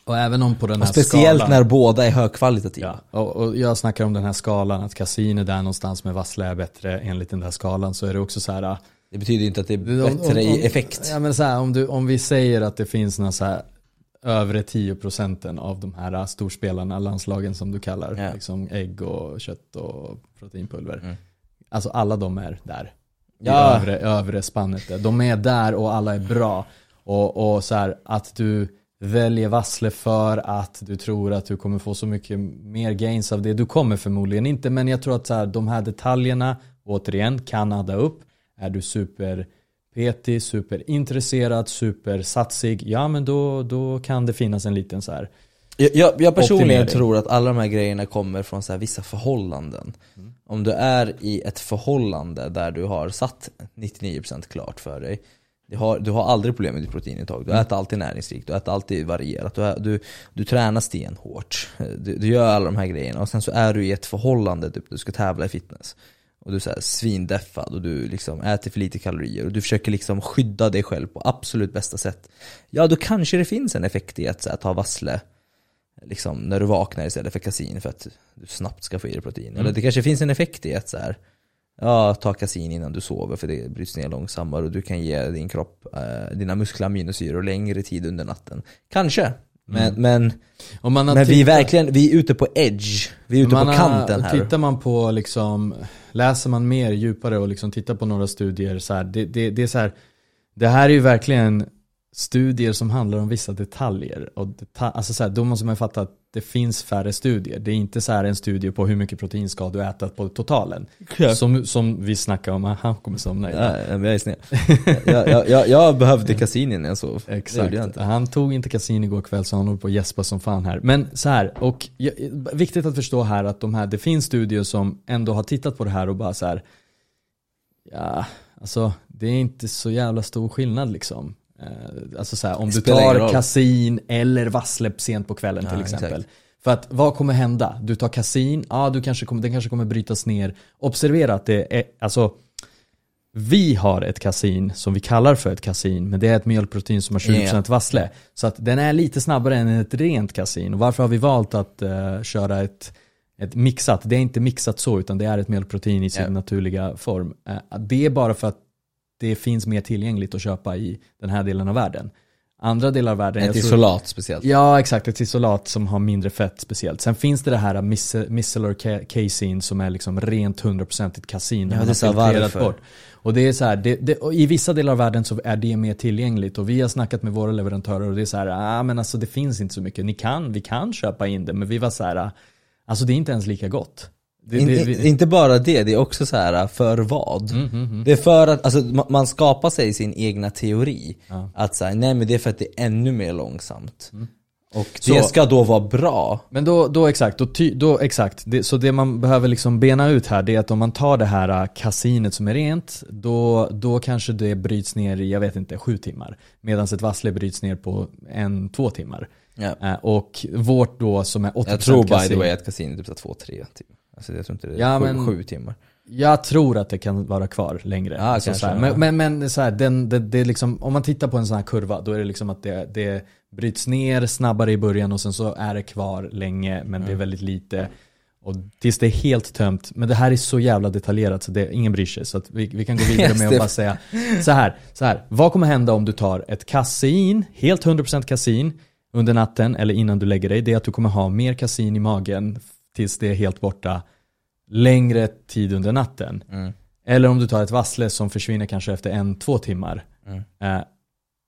[SPEAKER 1] Och även om på den här
[SPEAKER 2] speciellt
[SPEAKER 1] skalan,
[SPEAKER 2] när båda är högkvalitativa.
[SPEAKER 1] Ja, och, och jag snackar om den här skalan, att kasin är där någonstans med vassle är bättre enligt den här skalan så är det också så här
[SPEAKER 2] Det betyder inte att det är bättre
[SPEAKER 1] om- om-
[SPEAKER 2] i effekt.
[SPEAKER 1] Ja men så här, om, du, om vi säger att det finns någon så här övre 10 procenten av de här storspelarna, landslagen som du kallar,
[SPEAKER 2] Ja.
[SPEAKER 1] liksom ägg och kött och proteinpulver.
[SPEAKER 2] Mm.
[SPEAKER 1] Alltså alla de är där. I
[SPEAKER 2] Ja.
[SPEAKER 1] övre, övre spannet. De är där och alla är bra. Och, och så här, att du väljer vassle för att du tror att du kommer få så mycket mer gains av det. Du kommer förmodligen inte, men jag tror att så här, de här detaljerna, återigen, kan adda upp. Är du super petig, superintresserad, supersatsig, ja men då, då kan det finnas en liten så här.
[SPEAKER 2] Jag, jag, personligen
[SPEAKER 1] Optimering.
[SPEAKER 2] tror att alla de här grejerna kommer från så vissa förhållanden.
[SPEAKER 1] Mm.
[SPEAKER 2] Om du är i ett förhållande där du har satt 99% klart för dig. Du har, du har aldrig problem med ditt proteinintag, du
[SPEAKER 1] Mm.
[SPEAKER 2] äter alltid näringsrikt, du äter alltid varierat, du, du, du tränar stenhårt. Du, du gör alla de här grejerna och sen så är du i ett förhållande, typ, du ska tävla i fitness. Och du är så här svindeffad och du liksom äter för lite kalorier och du försöker liksom skydda dig själv på absolut bästa sätt. Ja, då kanske det finns en effekt i att här, ta vassle liksom, när du vaknar istället för kasin för att du snabbt ska få i dig protein. Eller det kanske finns en effekt i att så här, ja, ta kasin innan du sover för det bryts ner långsammare och du kan ge din kropp, eh, dina muskler aminosyror längre tid under natten. Kanske. Men, men,
[SPEAKER 1] man har
[SPEAKER 2] men vi är
[SPEAKER 1] tittat-
[SPEAKER 2] verkligen, vi är ute på edge. Vi är ute på
[SPEAKER 1] har-
[SPEAKER 2] kanten här.
[SPEAKER 1] Tittar man på liksom, läser man mer djupare och liksom tittar på några studier så här, det, det, det är så här, det här är ju verkligen studier som handlar om vissa detaljer. Och deta alltså så här, då måste man ju fatta att det finns färre studier. Det är inte så här en studie på hur mycket protein ska du äta på totalen.
[SPEAKER 2] Ja.
[SPEAKER 1] Som, som vi snackar om, han kommer somna idag.
[SPEAKER 2] Ja, jag är snäll. jag, jag, jag, jag behövde kasin innan jag sov. Jag
[SPEAKER 1] Exakt.
[SPEAKER 2] inte.
[SPEAKER 1] Han tog inte kasin igår kväll så han håller på att gäspa som fan här. Men så här, och viktigt att förstå här att de här, det finns studier som ändå har tittat på det här och bara så här. Ja, alltså det är inte så jävla stor skillnad liksom. Eh, Alltså så här, om du tar kasin eller vassle sent på kvällen
[SPEAKER 2] Ja,
[SPEAKER 1] till
[SPEAKER 2] exakt.
[SPEAKER 1] exempel. För att vad kommer hända? Du tar kasin, ja du kanske kommer, den kanske kommer brytas ner. Observera att det är, alltså vi har ett kasin som vi kallar för ett kasin, men det är ett mjölkprotein som har 20% vassle. Så att den är lite snabbare än ett rent kasin. Och varför har vi valt att eh, köra ett, ett mixat? Det är inte mixat så, utan det är ett mjölkprotein i sin
[SPEAKER 2] Ja.
[SPEAKER 1] naturliga form. Eh, det är bara för att det finns mer tillgängligt att köpa i den här delen av världen. Andra delar av världen,
[SPEAKER 2] Ett
[SPEAKER 1] tror-
[SPEAKER 2] isolat speciellt.
[SPEAKER 1] Ja, exakt. Ett isolat som har mindre fett speciellt. Sen finns det det här mice- micellar ca- casein som är liksom rent 100% kasin.
[SPEAKER 2] Ja, det
[SPEAKER 1] filtrerat
[SPEAKER 2] varför?
[SPEAKER 1] bort. Och det är så här, det, det, i vissa delar av världen så är det mer tillgängligt och vi har snackat med våra leverantörer och det är så här, ah, men alltså det finns inte så mycket. Ni kan, vi kan köpa in det, men vi var så här, ah, alltså det är inte ens lika gott. Det, det,
[SPEAKER 2] in, inte bara det, det är också så här för vad?
[SPEAKER 1] Mm, mm, mm.
[SPEAKER 2] Det är för att, alltså ma- man skapar sig sin egna teori.
[SPEAKER 1] Ja.
[SPEAKER 2] Att säga, nej men det är för att det är ännu mer långsamt. Och
[SPEAKER 1] Så-
[SPEAKER 2] det ska då vara bra.
[SPEAKER 1] Men då, då exakt, då, ty, då exakt. Det, så det man behöver liksom bena ut här det är att om man tar det här äh, kasinet som är rent, då, då kanske det bryts ner i, jag vet inte, sju timmar. Medan ett vassle bryts ner på en, två timmar.
[SPEAKER 2] Ja.
[SPEAKER 1] Äh, och vårt då som är 80%
[SPEAKER 2] Jag tror by the way att kasin är typ två, tre timmar. Alltså jag tror inte det är
[SPEAKER 1] Ja,
[SPEAKER 2] sju,
[SPEAKER 1] men-
[SPEAKER 2] sju timmar.
[SPEAKER 1] Jag tror att det kan vara kvar längre.
[SPEAKER 2] Ja,
[SPEAKER 1] Alltså
[SPEAKER 2] kanske,
[SPEAKER 1] så här, men men, men så här, den, det, det är liksom, om man tittar på en sån här kurva, då är det liksom att det, det bryts ner snabbare i början och sen så är det kvar länge, men det är väldigt lite. Och tills det är helt tömt. Men det här är så jävla detaljerat så det, ingen bryr sig. Så att vi, vi kan gå vidare med att bara säga så här, så här. Vad kommer hända om du tar ett kasin, helt 100% kasin, under natten eller innan du lägger dig? Det är att du kommer ha mer kasin i magen tills det är helt borta längre tid under natten.
[SPEAKER 2] Mm.
[SPEAKER 1] Eller om du tar ett vassle som försvinner kanske efter en, två timmar.
[SPEAKER 2] Mm.
[SPEAKER 1] Eh,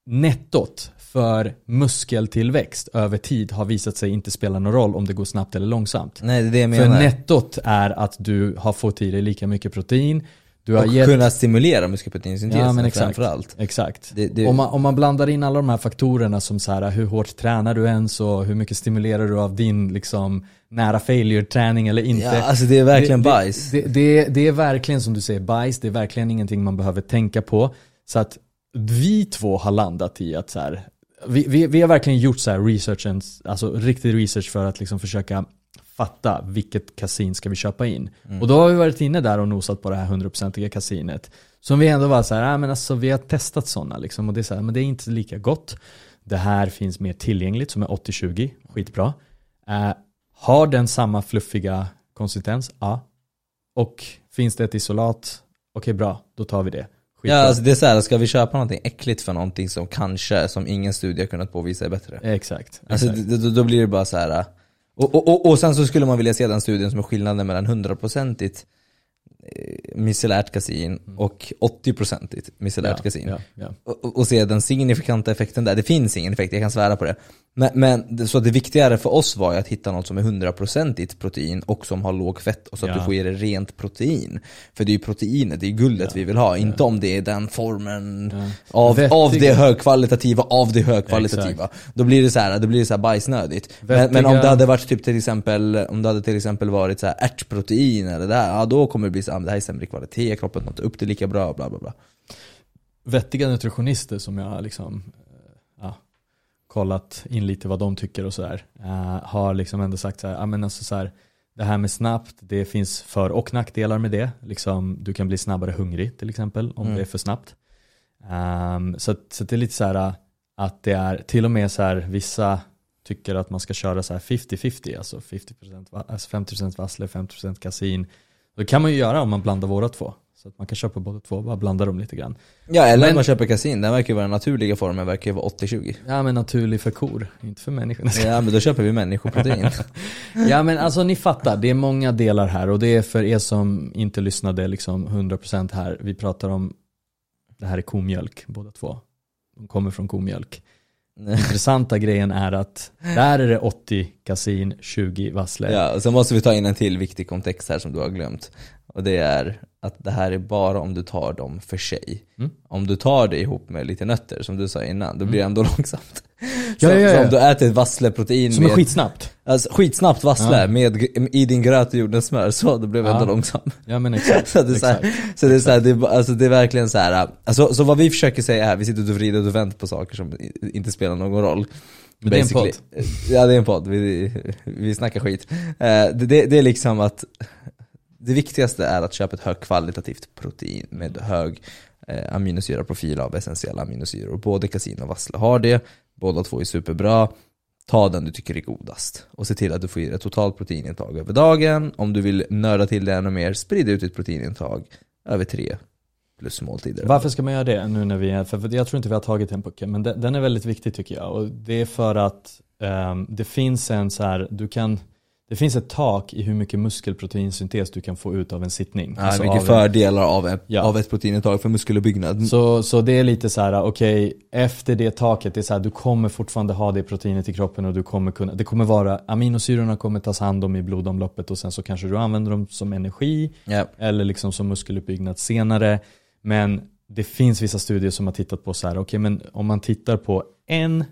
[SPEAKER 1] nettot för muskeltillväxt över tid har visat sig inte spela någon roll om det går snabbt eller långsamt.
[SPEAKER 2] Nej det är det jag
[SPEAKER 1] För
[SPEAKER 2] menar.
[SPEAKER 1] nettot är att du har fått i dig lika mycket protein. Du har
[SPEAKER 2] och
[SPEAKER 1] gett...
[SPEAKER 2] kunna stimulera muskelproteinsyntesen
[SPEAKER 1] Ja men exakt.
[SPEAKER 2] framförallt.
[SPEAKER 1] exakt.
[SPEAKER 2] Det, det,
[SPEAKER 1] Om, man, om man blandar in alla de här faktorerna som så här, hur hårt tränar du ens och hur mycket stimulerar du av din liksom, nära failure träning eller inte.
[SPEAKER 2] ja, alltså det är verkligen
[SPEAKER 1] det,
[SPEAKER 2] bajs.
[SPEAKER 1] Det, det, det är verkligen som du säger bajs, det är verkligen ingenting man behöver tänka på. Så att vi två har landat i att så här, vi, vi, vi har verkligen gjort så här researchen, alltså riktig research för att liksom försöka fatta vilket kasin ska vi köpa in.
[SPEAKER 2] Mm.
[SPEAKER 1] Och då har vi varit inne där och nosat på det här 100% kasinet. Som vi ändå var så här, ah, men alltså vi har testat sådana liksom och det är så här, men det är inte lika gott. Det här finns mer tillgängligt som är 80-20, skitbra. Eh, har den samma fluffiga konsistens? Ja. Och finns det ett isolat? Okej bra, då tar vi det. Skitbra.
[SPEAKER 2] Ja alltså det är så här, ska vi köpa någonting äckligt för någonting som kanske, som ingen studie har kunnat påvisa är bättre?
[SPEAKER 1] Exakt.
[SPEAKER 2] Alltså
[SPEAKER 1] exakt.
[SPEAKER 2] då, då blir det bara så här. Och, och, och, och sen så skulle man vilja se den studien som är skillnaden mellan hundraprocentigt micellärt kasin och 80% micellärt kasin.
[SPEAKER 1] Mm. Ja, ja.
[SPEAKER 2] och, och se den signifikanta effekten där. Det finns ingen effekt, jag kan svära på det. Men, men så det viktigare för oss var ju att hitta något som är 100% protein och som har låg fett och så att du får i dig rent protein. För det är ju proteinet, det är guldet vi vill ha, inte om det är den formen av,
[SPEAKER 1] Vettiga-
[SPEAKER 2] av det högkvalitativa, av det högkvalitativa. Då blir det så här, då blir det så här bajsnödigt. Men, men om det hade varit typ till exempel, om det hade till exempel varit så här ärtprotein eller det där, ja då kommer det bli så här, "Ah, men det här är sämre kvalitet, kroppen tar inte upp det lika bra, bla bla bla.
[SPEAKER 1] vettiga nutritionister som jag har liksom, eh, ja, kollat in lite vad de tycker och sådär. eh, har liksom ändå sagt så här, men alltså så här, det här med snabbt, det finns för och nackdelar med det. Liksom, du kan bli snabbare hungrig till exempel om
[SPEAKER 2] Mm.
[SPEAKER 1] det är för snabbt. Ehm, så, så det är lite så här eh, att det är till och med så här vissa tycker att man ska köra så här 50-50, alltså 50% va- alltså 50% vassle, 50% kasin. Det kan man ju göra om man blandar våra två. Så att man kan köpa båda två, bara blanda dem lite grann.
[SPEAKER 2] Ja eller
[SPEAKER 1] Men-
[SPEAKER 2] man köper kasin, den verkar ju vara den naturliga formen, verkar ju vara 80-20.
[SPEAKER 1] Ja men naturlig för kor, inte för människor.
[SPEAKER 2] Ja men då köper vi människoprotein.
[SPEAKER 1] Ja men alltså ni fattar, det är många delar här och det är för er som inte lyssnade liksom 100% här. Vi pratar om, det här är komjölk båda två. De kommer från komjölk. Intressanta grejen är att där är det 80 kasin, 20 vassle.
[SPEAKER 2] ja, och så måste vi ta in en till viktig kontext här som du har glömt. Och det är att det här är bara om du tar dem för sig.
[SPEAKER 1] Mm.
[SPEAKER 2] Om du tar det ihop med lite nötter, som du sa innan, då blir det ändå långsamt.
[SPEAKER 1] Ja,
[SPEAKER 2] så,
[SPEAKER 1] ja, ja.
[SPEAKER 2] så om du äter ett vassleprotein
[SPEAKER 1] Som är
[SPEAKER 2] med,
[SPEAKER 1] skitsnabbt.
[SPEAKER 2] Alltså, skitsnabbt vassle
[SPEAKER 1] Ja.
[SPEAKER 2] med, i din gröt och jordens smör, så då blev det
[SPEAKER 1] Ja.
[SPEAKER 2] ändå långsam.
[SPEAKER 1] Ja men exakt.
[SPEAKER 2] Så det är,
[SPEAKER 1] exakt.
[SPEAKER 2] så det är, så här, det, är, bara- alltså det är verkligen så här. Alltså, så vad vi försöker säga här, vi sitter och vrider och vänder på saker som inte spelar någon roll.
[SPEAKER 1] Men det är en
[SPEAKER 2] Basically. Ja det är en podd, vi, vi snackar skit. Eh, Det, det, det är liksom att det viktigaste är att köpa ett högkvalitativt protein med hög eh, aminosyraprofil av essentiella aminosyror. Både kasin och vassle har det, båda två är superbra. Ta den du tycker är godast och se till att du får i dig ett totalt proteinintag över dagen. Om du vill nörda till det ännu mer, sprid ut ditt proteinintag över tre plus måltider.
[SPEAKER 1] Varför ska man göra det nu när vi är, för jag tror inte vi har tagit den pucken, men den, den är väldigt viktig tycker jag. Och det är för att um, det finns en så här, du kan, det finns ett tak i hur mycket muskelproteinsyntes du kan få ut av en sittning.
[SPEAKER 2] Ja,
[SPEAKER 1] Alltså
[SPEAKER 2] mycket
[SPEAKER 1] av
[SPEAKER 2] fördelar av, ett-
[SPEAKER 1] Ja.
[SPEAKER 2] av ett proteinintag för muskeluppbyggnad.
[SPEAKER 1] Så, så det är lite så här, okej, efter det taket, det är så här, du kommer fortfarande ha det proteinet i kroppen och du kommer kunna, det kommer vara, aminosyrorna kommer tas hand om i blodomloppet och sen så kanske du använder dem som energi
[SPEAKER 2] Ja.
[SPEAKER 1] eller liksom som muskeluppbyggnad senare. Men det finns vissa studier som har tittat på så här, okej men om man tittar på en,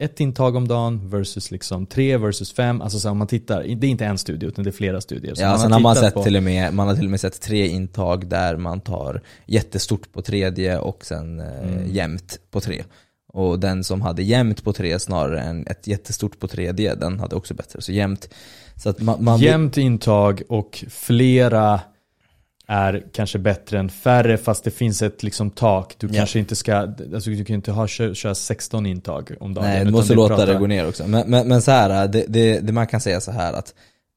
[SPEAKER 1] ett intag om dagen versus liksom tre versus fem, alltså så om man tittar, det är inte en studie utan det är flera studier. Så
[SPEAKER 2] Ja, sen har man sett
[SPEAKER 1] på-
[SPEAKER 2] till och med, man har till och med sett tre intag där man tar jättestort på tredje och sen eh,
[SPEAKER 1] Mm.
[SPEAKER 2] jämnt på tre. Och den som hade jämnt på tre snarare än ett jättestort på tredje, den hade också bättre. Så jämnt. Så att man, man
[SPEAKER 1] Jämnt intag och flera är kanske bättre än färre fast det finns ett liksom tak. Du
[SPEAKER 2] Ja.
[SPEAKER 1] kanske inte ska, alltså du kan inte ha, köra, köra 16 intag om dagen.
[SPEAKER 2] Nej, du måste låta
[SPEAKER 1] pratar-
[SPEAKER 2] det gå ner också. Men, men, men så här, det, det, det man kan säga så här att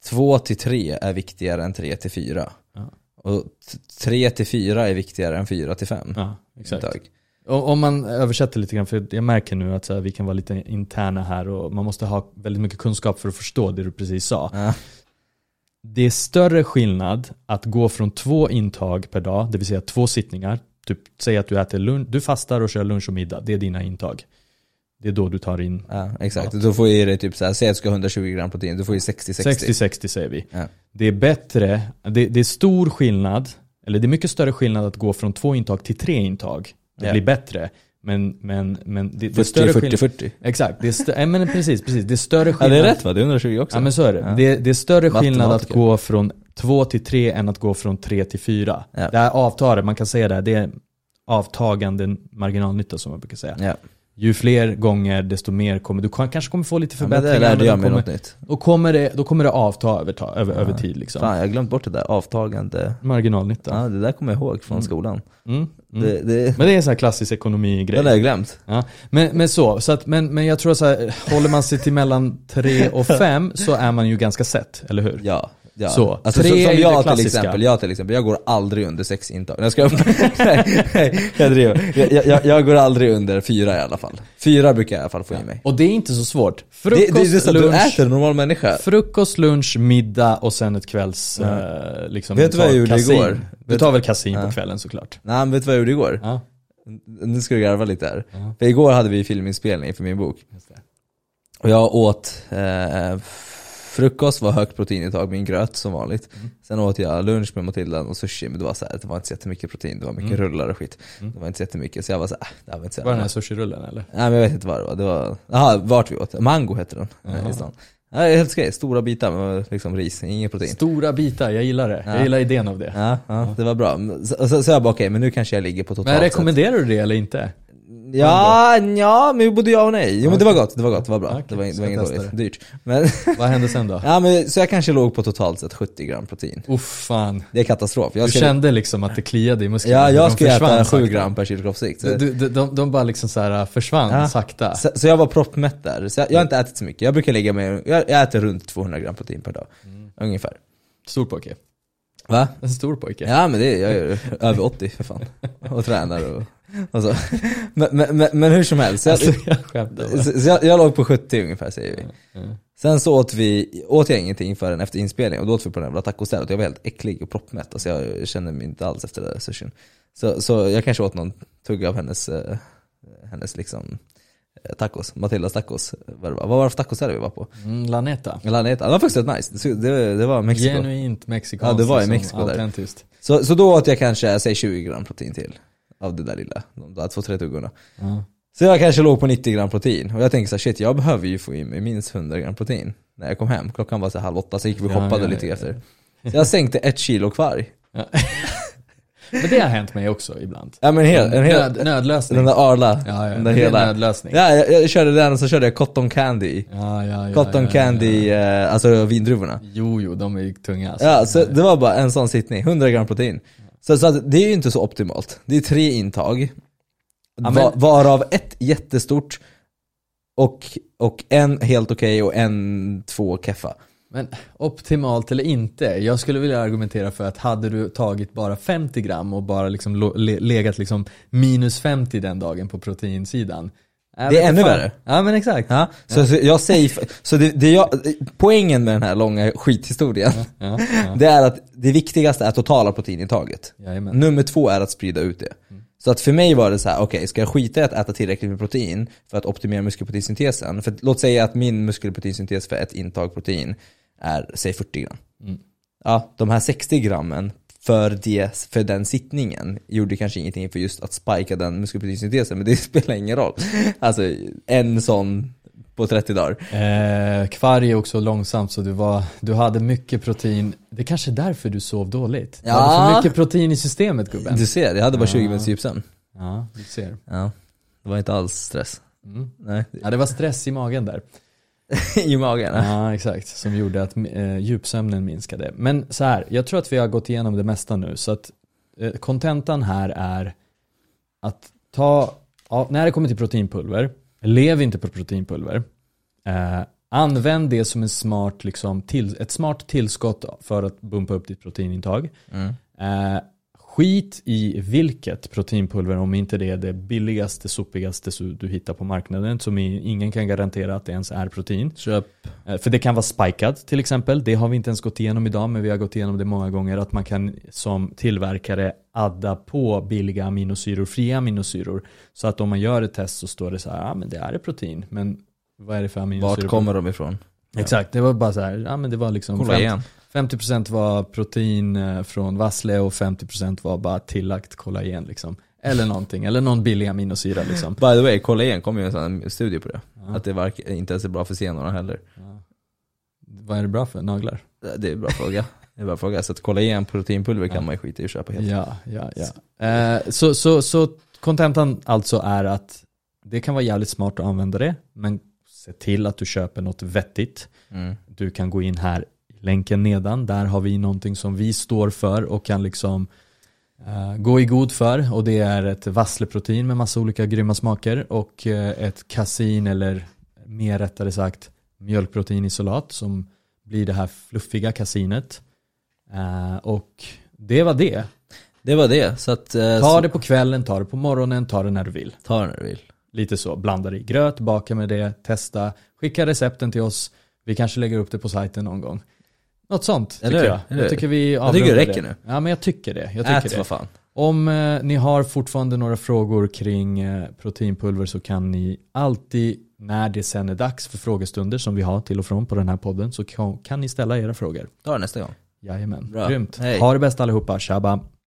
[SPEAKER 2] två till tre är viktigare än tre till fyra.
[SPEAKER 1] Ja.
[SPEAKER 2] Och t- tre till fyra är viktigare än fyra till fem.
[SPEAKER 1] Ja, exakt.
[SPEAKER 2] intag.
[SPEAKER 1] O- Om man översätter lite grann, för jag märker nu att här, vi kan vara lite interna här och man måste ha väldigt mycket kunskap för att förstå det du precis sa.
[SPEAKER 2] Ja.
[SPEAKER 1] Det är större skillnad att gå från två intag per dag, det vill säga två sittningar. Typ, säg att du äter lunch, du fastar och kör lunch och middag, det är dina intag. Det är då du tar in
[SPEAKER 2] Ja, exakt. Du får i dig typ såhär, säg att du ska ha 120 gram protein, du får i 60-60.
[SPEAKER 1] 60-60 säger vi.
[SPEAKER 2] Ja.
[SPEAKER 1] Det är bättre, det, det är stor skillnad, eller det är mycket större skillnad att gå från två intag till tre intag. Det
[SPEAKER 2] Ja.
[SPEAKER 1] blir bättre. Men, men, men det, det är större
[SPEAKER 2] 40, 40,
[SPEAKER 1] skillnad.
[SPEAKER 2] 40.
[SPEAKER 1] Exakt, det är stö- ja, men precis, precis. Det är större
[SPEAKER 2] Ja
[SPEAKER 1] skillnad.
[SPEAKER 2] det är rätt va? Det är 120 också.
[SPEAKER 1] Ja men så är det.
[SPEAKER 2] Ja.
[SPEAKER 1] Det, det är större skillnad att gå från två till tre än att gå från tre till fyra.
[SPEAKER 2] Ja.
[SPEAKER 1] Det här avtar, man kan säga det, här, det är avtagande marginalnytta som man brukar säga.
[SPEAKER 2] Ja.
[SPEAKER 1] Ju fler gånger desto mer kommer, du kan, kanske kommer få lite
[SPEAKER 2] ja men det
[SPEAKER 1] förbättringar.
[SPEAKER 2] lärde jag
[SPEAKER 1] men
[SPEAKER 2] mig
[SPEAKER 1] då,
[SPEAKER 2] något
[SPEAKER 1] kommer,
[SPEAKER 2] nytt.
[SPEAKER 1] då, kommer det, då kommer det avta över, ta, över, över
[SPEAKER 2] Ja.
[SPEAKER 1] tid liksom.
[SPEAKER 2] Fan jag har glömt bort det där, avtagande.
[SPEAKER 1] Marginalnytta.
[SPEAKER 2] Ja det där kommer jag ihåg från
[SPEAKER 1] Mm.
[SPEAKER 2] skolan.
[SPEAKER 1] Mm, mm.
[SPEAKER 2] Det, det,
[SPEAKER 1] Men det är en sån här klassisk ekonomigrej.
[SPEAKER 2] den har jag glömt.
[SPEAKER 1] Ja, men, men så, så att, men, men jag tror så här, håller man sig till mellan tre och fem så är man ju ganska sett, eller hur?
[SPEAKER 2] Ja, Ja.
[SPEAKER 1] Så,
[SPEAKER 2] alltså,
[SPEAKER 1] tre
[SPEAKER 2] som
[SPEAKER 1] det
[SPEAKER 2] jag till exempel, jag till exempel, jag går aldrig under sex intag. Jag ska nej, nej, jag driver. Jag, jag, jag går aldrig under fyra i alla fall. Fyra brukar jag i alla fall få i mig.
[SPEAKER 1] Och det är inte så svårt.
[SPEAKER 2] Det,
[SPEAKER 1] Frukost,
[SPEAKER 2] det, det är så att du
[SPEAKER 1] lunch,
[SPEAKER 2] äter en normal människa.
[SPEAKER 1] frukost, lunch, middag och sen ett kvälls...
[SPEAKER 2] Ja.
[SPEAKER 1] Eh, liksom,
[SPEAKER 2] Vet du vad jag gjorde
[SPEAKER 1] kassin.
[SPEAKER 2] igår?
[SPEAKER 1] Du tar väl kassin
[SPEAKER 2] Ja.
[SPEAKER 1] på kvällen såklart?
[SPEAKER 2] Nej men vet du vad jag gjorde igår?
[SPEAKER 1] Ja,
[SPEAKER 2] Nu ska du garva lite här.
[SPEAKER 1] Ja.
[SPEAKER 2] För igår hade vi filminspelning för min bok.
[SPEAKER 1] det.
[SPEAKER 2] Och jag åt eh, frukost, var högt proteinintag, min gröt som vanligt.
[SPEAKER 1] Mm.
[SPEAKER 2] Sen åt jag lunch med Matilda och sushi, men det var så här, det var inte så jättemycket protein, det var mycket
[SPEAKER 1] Mm.
[SPEAKER 2] rullar och skit.
[SPEAKER 1] Mm.
[SPEAKER 2] Det var inte så jättemycket, så jag var så här, äh, det var inte så
[SPEAKER 1] Var det den här sushirullen eller?
[SPEAKER 2] Nej men jag vet inte vad det var, det var, jaha vart vi åt, Mango hette den
[SPEAKER 1] Jaha.
[SPEAKER 2] eh, i stan. Ja, det är helt okej, stora bitar med liksom ris, inget protein.
[SPEAKER 1] Stora bitar, jag gillar det.
[SPEAKER 2] Ja.
[SPEAKER 1] Jag gillar idén av det.
[SPEAKER 2] Ja, ja, det var bra. Så, så, så jag bara okej, men nu kanske jag ligger på totalt
[SPEAKER 1] Men rekommenderar du det eller inte?
[SPEAKER 2] Ja, ja, men både ja och nej. Jo men det var gott, det var gott, det var bra.
[SPEAKER 1] Okej,
[SPEAKER 2] det var, det var inget dåligt. Dyrt. Men,
[SPEAKER 1] Vad hände sen då?
[SPEAKER 2] ja men så jag kanske låg på totalt sett 70 gram protein.
[SPEAKER 1] Uff fan.
[SPEAKER 2] Det är katastrof. Jag
[SPEAKER 1] Du
[SPEAKER 2] ska,
[SPEAKER 1] kände liksom att det kliade i musklerna?
[SPEAKER 2] ja,
[SPEAKER 1] De
[SPEAKER 2] jag
[SPEAKER 1] försvann
[SPEAKER 2] äta 7
[SPEAKER 1] sakta.
[SPEAKER 2] gram per kilo kroppsvikt.
[SPEAKER 1] Du, de, de bara liksom så här försvann
[SPEAKER 2] Ja.
[SPEAKER 1] sakta.
[SPEAKER 2] så, så jag var proppmätt där. Så jag, jag har inte ätit så mycket. Jag brukar ligga med, jag, jag äter runt 200 gram protein per dag.
[SPEAKER 1] Mm.
[SPEAKER 2] Ungefär.
[SPEAKER 1] Stor pojke.
[SPEAKER 2] Va?
[SPEAKER 1] En stor pojke.
[SPEAKER 2] Ja men det är, jag är över 80 för fan. Och tränar och, och så. Men, men, men, hur som helst. Jag,
[SPEAKER 1] Alltså jag
[SPEAKER 2] så, så jag, jag låg på 70 ungefär säger vi.
[SPEAKER 1] Ja.
[SPEAKER 2] Sen så åt vi, åt jag ingenting förrän efter inspelningen och då åt vi på den jävla tacostället jag var helt äcklig och proppmätt. Alltså jag kände mig inte alls efter det där sushin. Så, så jag kanske åt någon tugga av hennes, eh, hennes liksom eh, tacos, Matildas tacos. Vad, var. det för tacoställe vi var på?
[SPEAKER 1] Mm, Laneta.
[SPEAKER 2] Eller Aneta. Det var faktiskt rätt nice. Det, det, var Mexiko.
[SPEAKER 1] Genuint mexikanskt.
[SPEAKER 2] Ja, det var i Mexiko där.
[SPEAKER 1] Autentiskt.
[SPEAKER 2] Så, så då åt jag kanske, säg 20 gram protein till. Av det där lilla, de där två, tre tuggorna.
[SPEAKER 1] Ja.
[SPEAKER 2] Så jag kanske låg på 90 gram protein och jag tänkte så här, shit jag behöver ju få i mig minst 100 gram protein när jag kom hem. Klockan var så halv åtta så gick vi och
[SPEAKER 1] Ja,
[SPEAKER 2] shoppade
[SPEAKER 1] ja,
[SPEAKER 2] lite
[SPEAKER 1] ja,
[SPEAKER 2] efter. Så jag sänkte ett kilo kvar.
[SPEAKER 1] Ja. Men det har hänt mig också ibland.
[SPEAKER 2] Ja men hel, en hel,
[SPEAKER 1] Nöd, nödlösning.
[SPEAKER 2] den där Arla,
[SPEAKER 1] ja, ja,
[SPEAKER 2] den där hela.
[SPEAKER 1] nödlösning.
[SPEAKER 2] Ja, jag, jag körde den och så körde jag cotton candy.
[SPEAKER 1] Ja, ja, ja,
[SPEAKER 2] Cotton
[SPEAKER 1] ja, ja,
[SPEAKER 2] candy,
[SPEAKER 1] Ja.
[SPEAKER 2] eh, alltså vindruvorna.
[SPEAKER 1] Jo, jo, de är ju tunga alltså.
[SPEAKER 2] Ja, så det var bara en sån sittning, 100 gram protein. Så, så att det är ju inte så optimalt. Det är tre intag.
[SPEAKER 1] men-
[SPEAKER 2] Va, varav ett jättestort och, och en helt okej och en, två keffa.
[SPEAKER 1] Men optimalt eller inte, jag skulle vilja argumentera för att hade du tagit bara 50 gram och bara liksom legat liksom minus 50 den dagen på proteinsidan.
[SPEAKER 2] Det är ännu
[SPEAKER 1] fan.
[SPEAKER 2] värre.
[SPEAKER 1] Ja men exakt.
[SPEAKER 2] Ja, så, så jag säger, så det, det jag, poängen med den här långa skithistorien,
[SPEAKER 1] Ja, ja.
[SPEAKER 2] det är att det viktigaste är totala proteinintaget.
[SPEAKER 1] Jajamän.
[SPEAKER 2] Nummer två är att sprida ut det. Så att för mig var det så här: okej, ska jag skita i att äta tillräckligt med protein för att optimera muskelproteinsyntesen? För låt säga att min muskelproteinsyntes för ett intag protein är, säg 40 gram.
[SPEAKER 1] Mm.
[SPEAKER 2] Ja, de här 60 grammen för, det, för den sittningen gjorde kanske ingenting för just att spika den muskelproteinsyntesen, men det spelar ingen roll. Alltså, en sån på 30 dagar.
[SPEAKER 1] Eh, kvarg är också långsamt så du, var, du hade mycket protein. Det är kanske är därför du sov dåligt. Du
[SPEAKER 2] Ja.
[SPEAKER 1] hade för mycket protein i systemet gubben.
[SPEAKER 2] Du ser, jag hade bara 20
[SPEAKER 1] Ja.
[SPEAKER 2] minuters djupsömn.
[SPEAKER 1] Ja, du ser.
[SPEAKER 2] Ja, det var inte alls stress.
[SPEAKER 1] Mm.
[SPEAKER 2] Nej,
[SPEAKER 1] Ja, det var stress i magen där.
[SPEAKER 2] i magen.
[SPEAKER 1] Ja, exakt. Som gjorde att eh, djupsömnen minskade. Men så här, jag tror att vi har gått igenom det mesta nu. Så att eh, kontentan här är att ta, ja, när det kommer till proteinpulver, lev inte på proteinpulver. Eh, använd det som en smart, liksom, till, ett smart tillskott för att bumpa upp ditt proteinintag.
[SPEAKER 2] Mm.
[SPEAKER 1] Eh, skit i vilket proteinpulver om inte det är det billigaste, sopigaste du hittar på marknaden som ingen kan garantera att det ens är protein.
[SPEAKER 2] Köp.
[SPEAKER 1] Eh, För det kan vara spikat till exempel. Det har vi inte ens gått igenom idag men vi har gått igenom det många gånger att man kan som tillverkare adda på billiga aminosyror, fria aminosyror. Så att om man gör ett test så står det så här, ja men det är protein. Men vad är det för aminosyror?
[SPEAKER 2] Vart kommer de ifrån?
[SPEAKER 1] Exakt, det var bara så här, ja men det var liksom
[SPEAKER 2] Kolla igen.
[SPEAKER 1] 50% var protein eh, från vassle och 50% var bara tillagt kollagen liksom. Eller någonting, eller någon billig aminosyra liksom.
[SPEAKER 2] By the way, kollagen kom ju en studie på det.
[SPEAKER 1] Ja.
[SPEAKER 2] Att det verk, inte ens är bra för senorna heller.
[SPEAKER 1] Ja. Vad är det bra för? Naglar?
[SPEAKER 2] Det är en bra fråga. Det är en bra fråga. Så att kollagen, proteinpulver kan
[SPEAKER 1] Ja.
[SPEAKER 2] man ju skita i att köpa helt.
[SPEAKER 1] Ja, ja, ja. Eh, så, så, så kontentan alltså är att det kan vara jävligt smart att använda det, men se till att du köper något vettigt.
[SPEAKER 2] Mm.
[SPEAKER 1] Du kan gå in här länken nedan, där har vi någonting som vi står för och kan liksom eh, gå i god för och det är ett vassleprotein med massa olika grymma smaker och eh, ett kasin eller mer rättare sagt mjölkproteinisolat som blir det här fluffiga kasinet. Eh, och det var det.
[SPEAKER 2] Det var det, så att...
[SPEAKER 1] Ta
[SPEAKER 2] så-
[SPEAKER 1] det på kvällen, ta det på morgonen, ta det när du vill.
[SPEAKER 2] Ta det när du vill.
[SPEAKER 1] Lite så, blanda det i gröt, baka med det, testa, skicka recepten till oss. Vi kanske lägger upp det på sajten någon gång. Något sånt
[SPEAKER 2] Eller
[SPEAKER 1] tycker jag. Jag tycker vi
[SPEAKER 2] Jag tycker det räcker nu.
[SPEAKER 1] Ja men jag tycker det. Jag tycker
[SPEAKER 2] Ät
[SPEAKER 1] det.
[SPEAKER 2] vad fan.
[SPEAKER 1] Om eh, ni har fortfarande några frågor kring eh, proteinpulver så kan ni alltid när det sen är dags för frågestunder som vi har till och från på den här podden så kan, kan ni ställa era frågor.
[SPEAKER 2] Ta det nästa gång.
[SPEAKER 1] Jajamän,
[SPEAKER 2] Bra.
[SPEAKER 1] grymt.
[SPEAKER 2] Hej.
[SPEAKER 1] Ha det bäst allihopa, tjaba.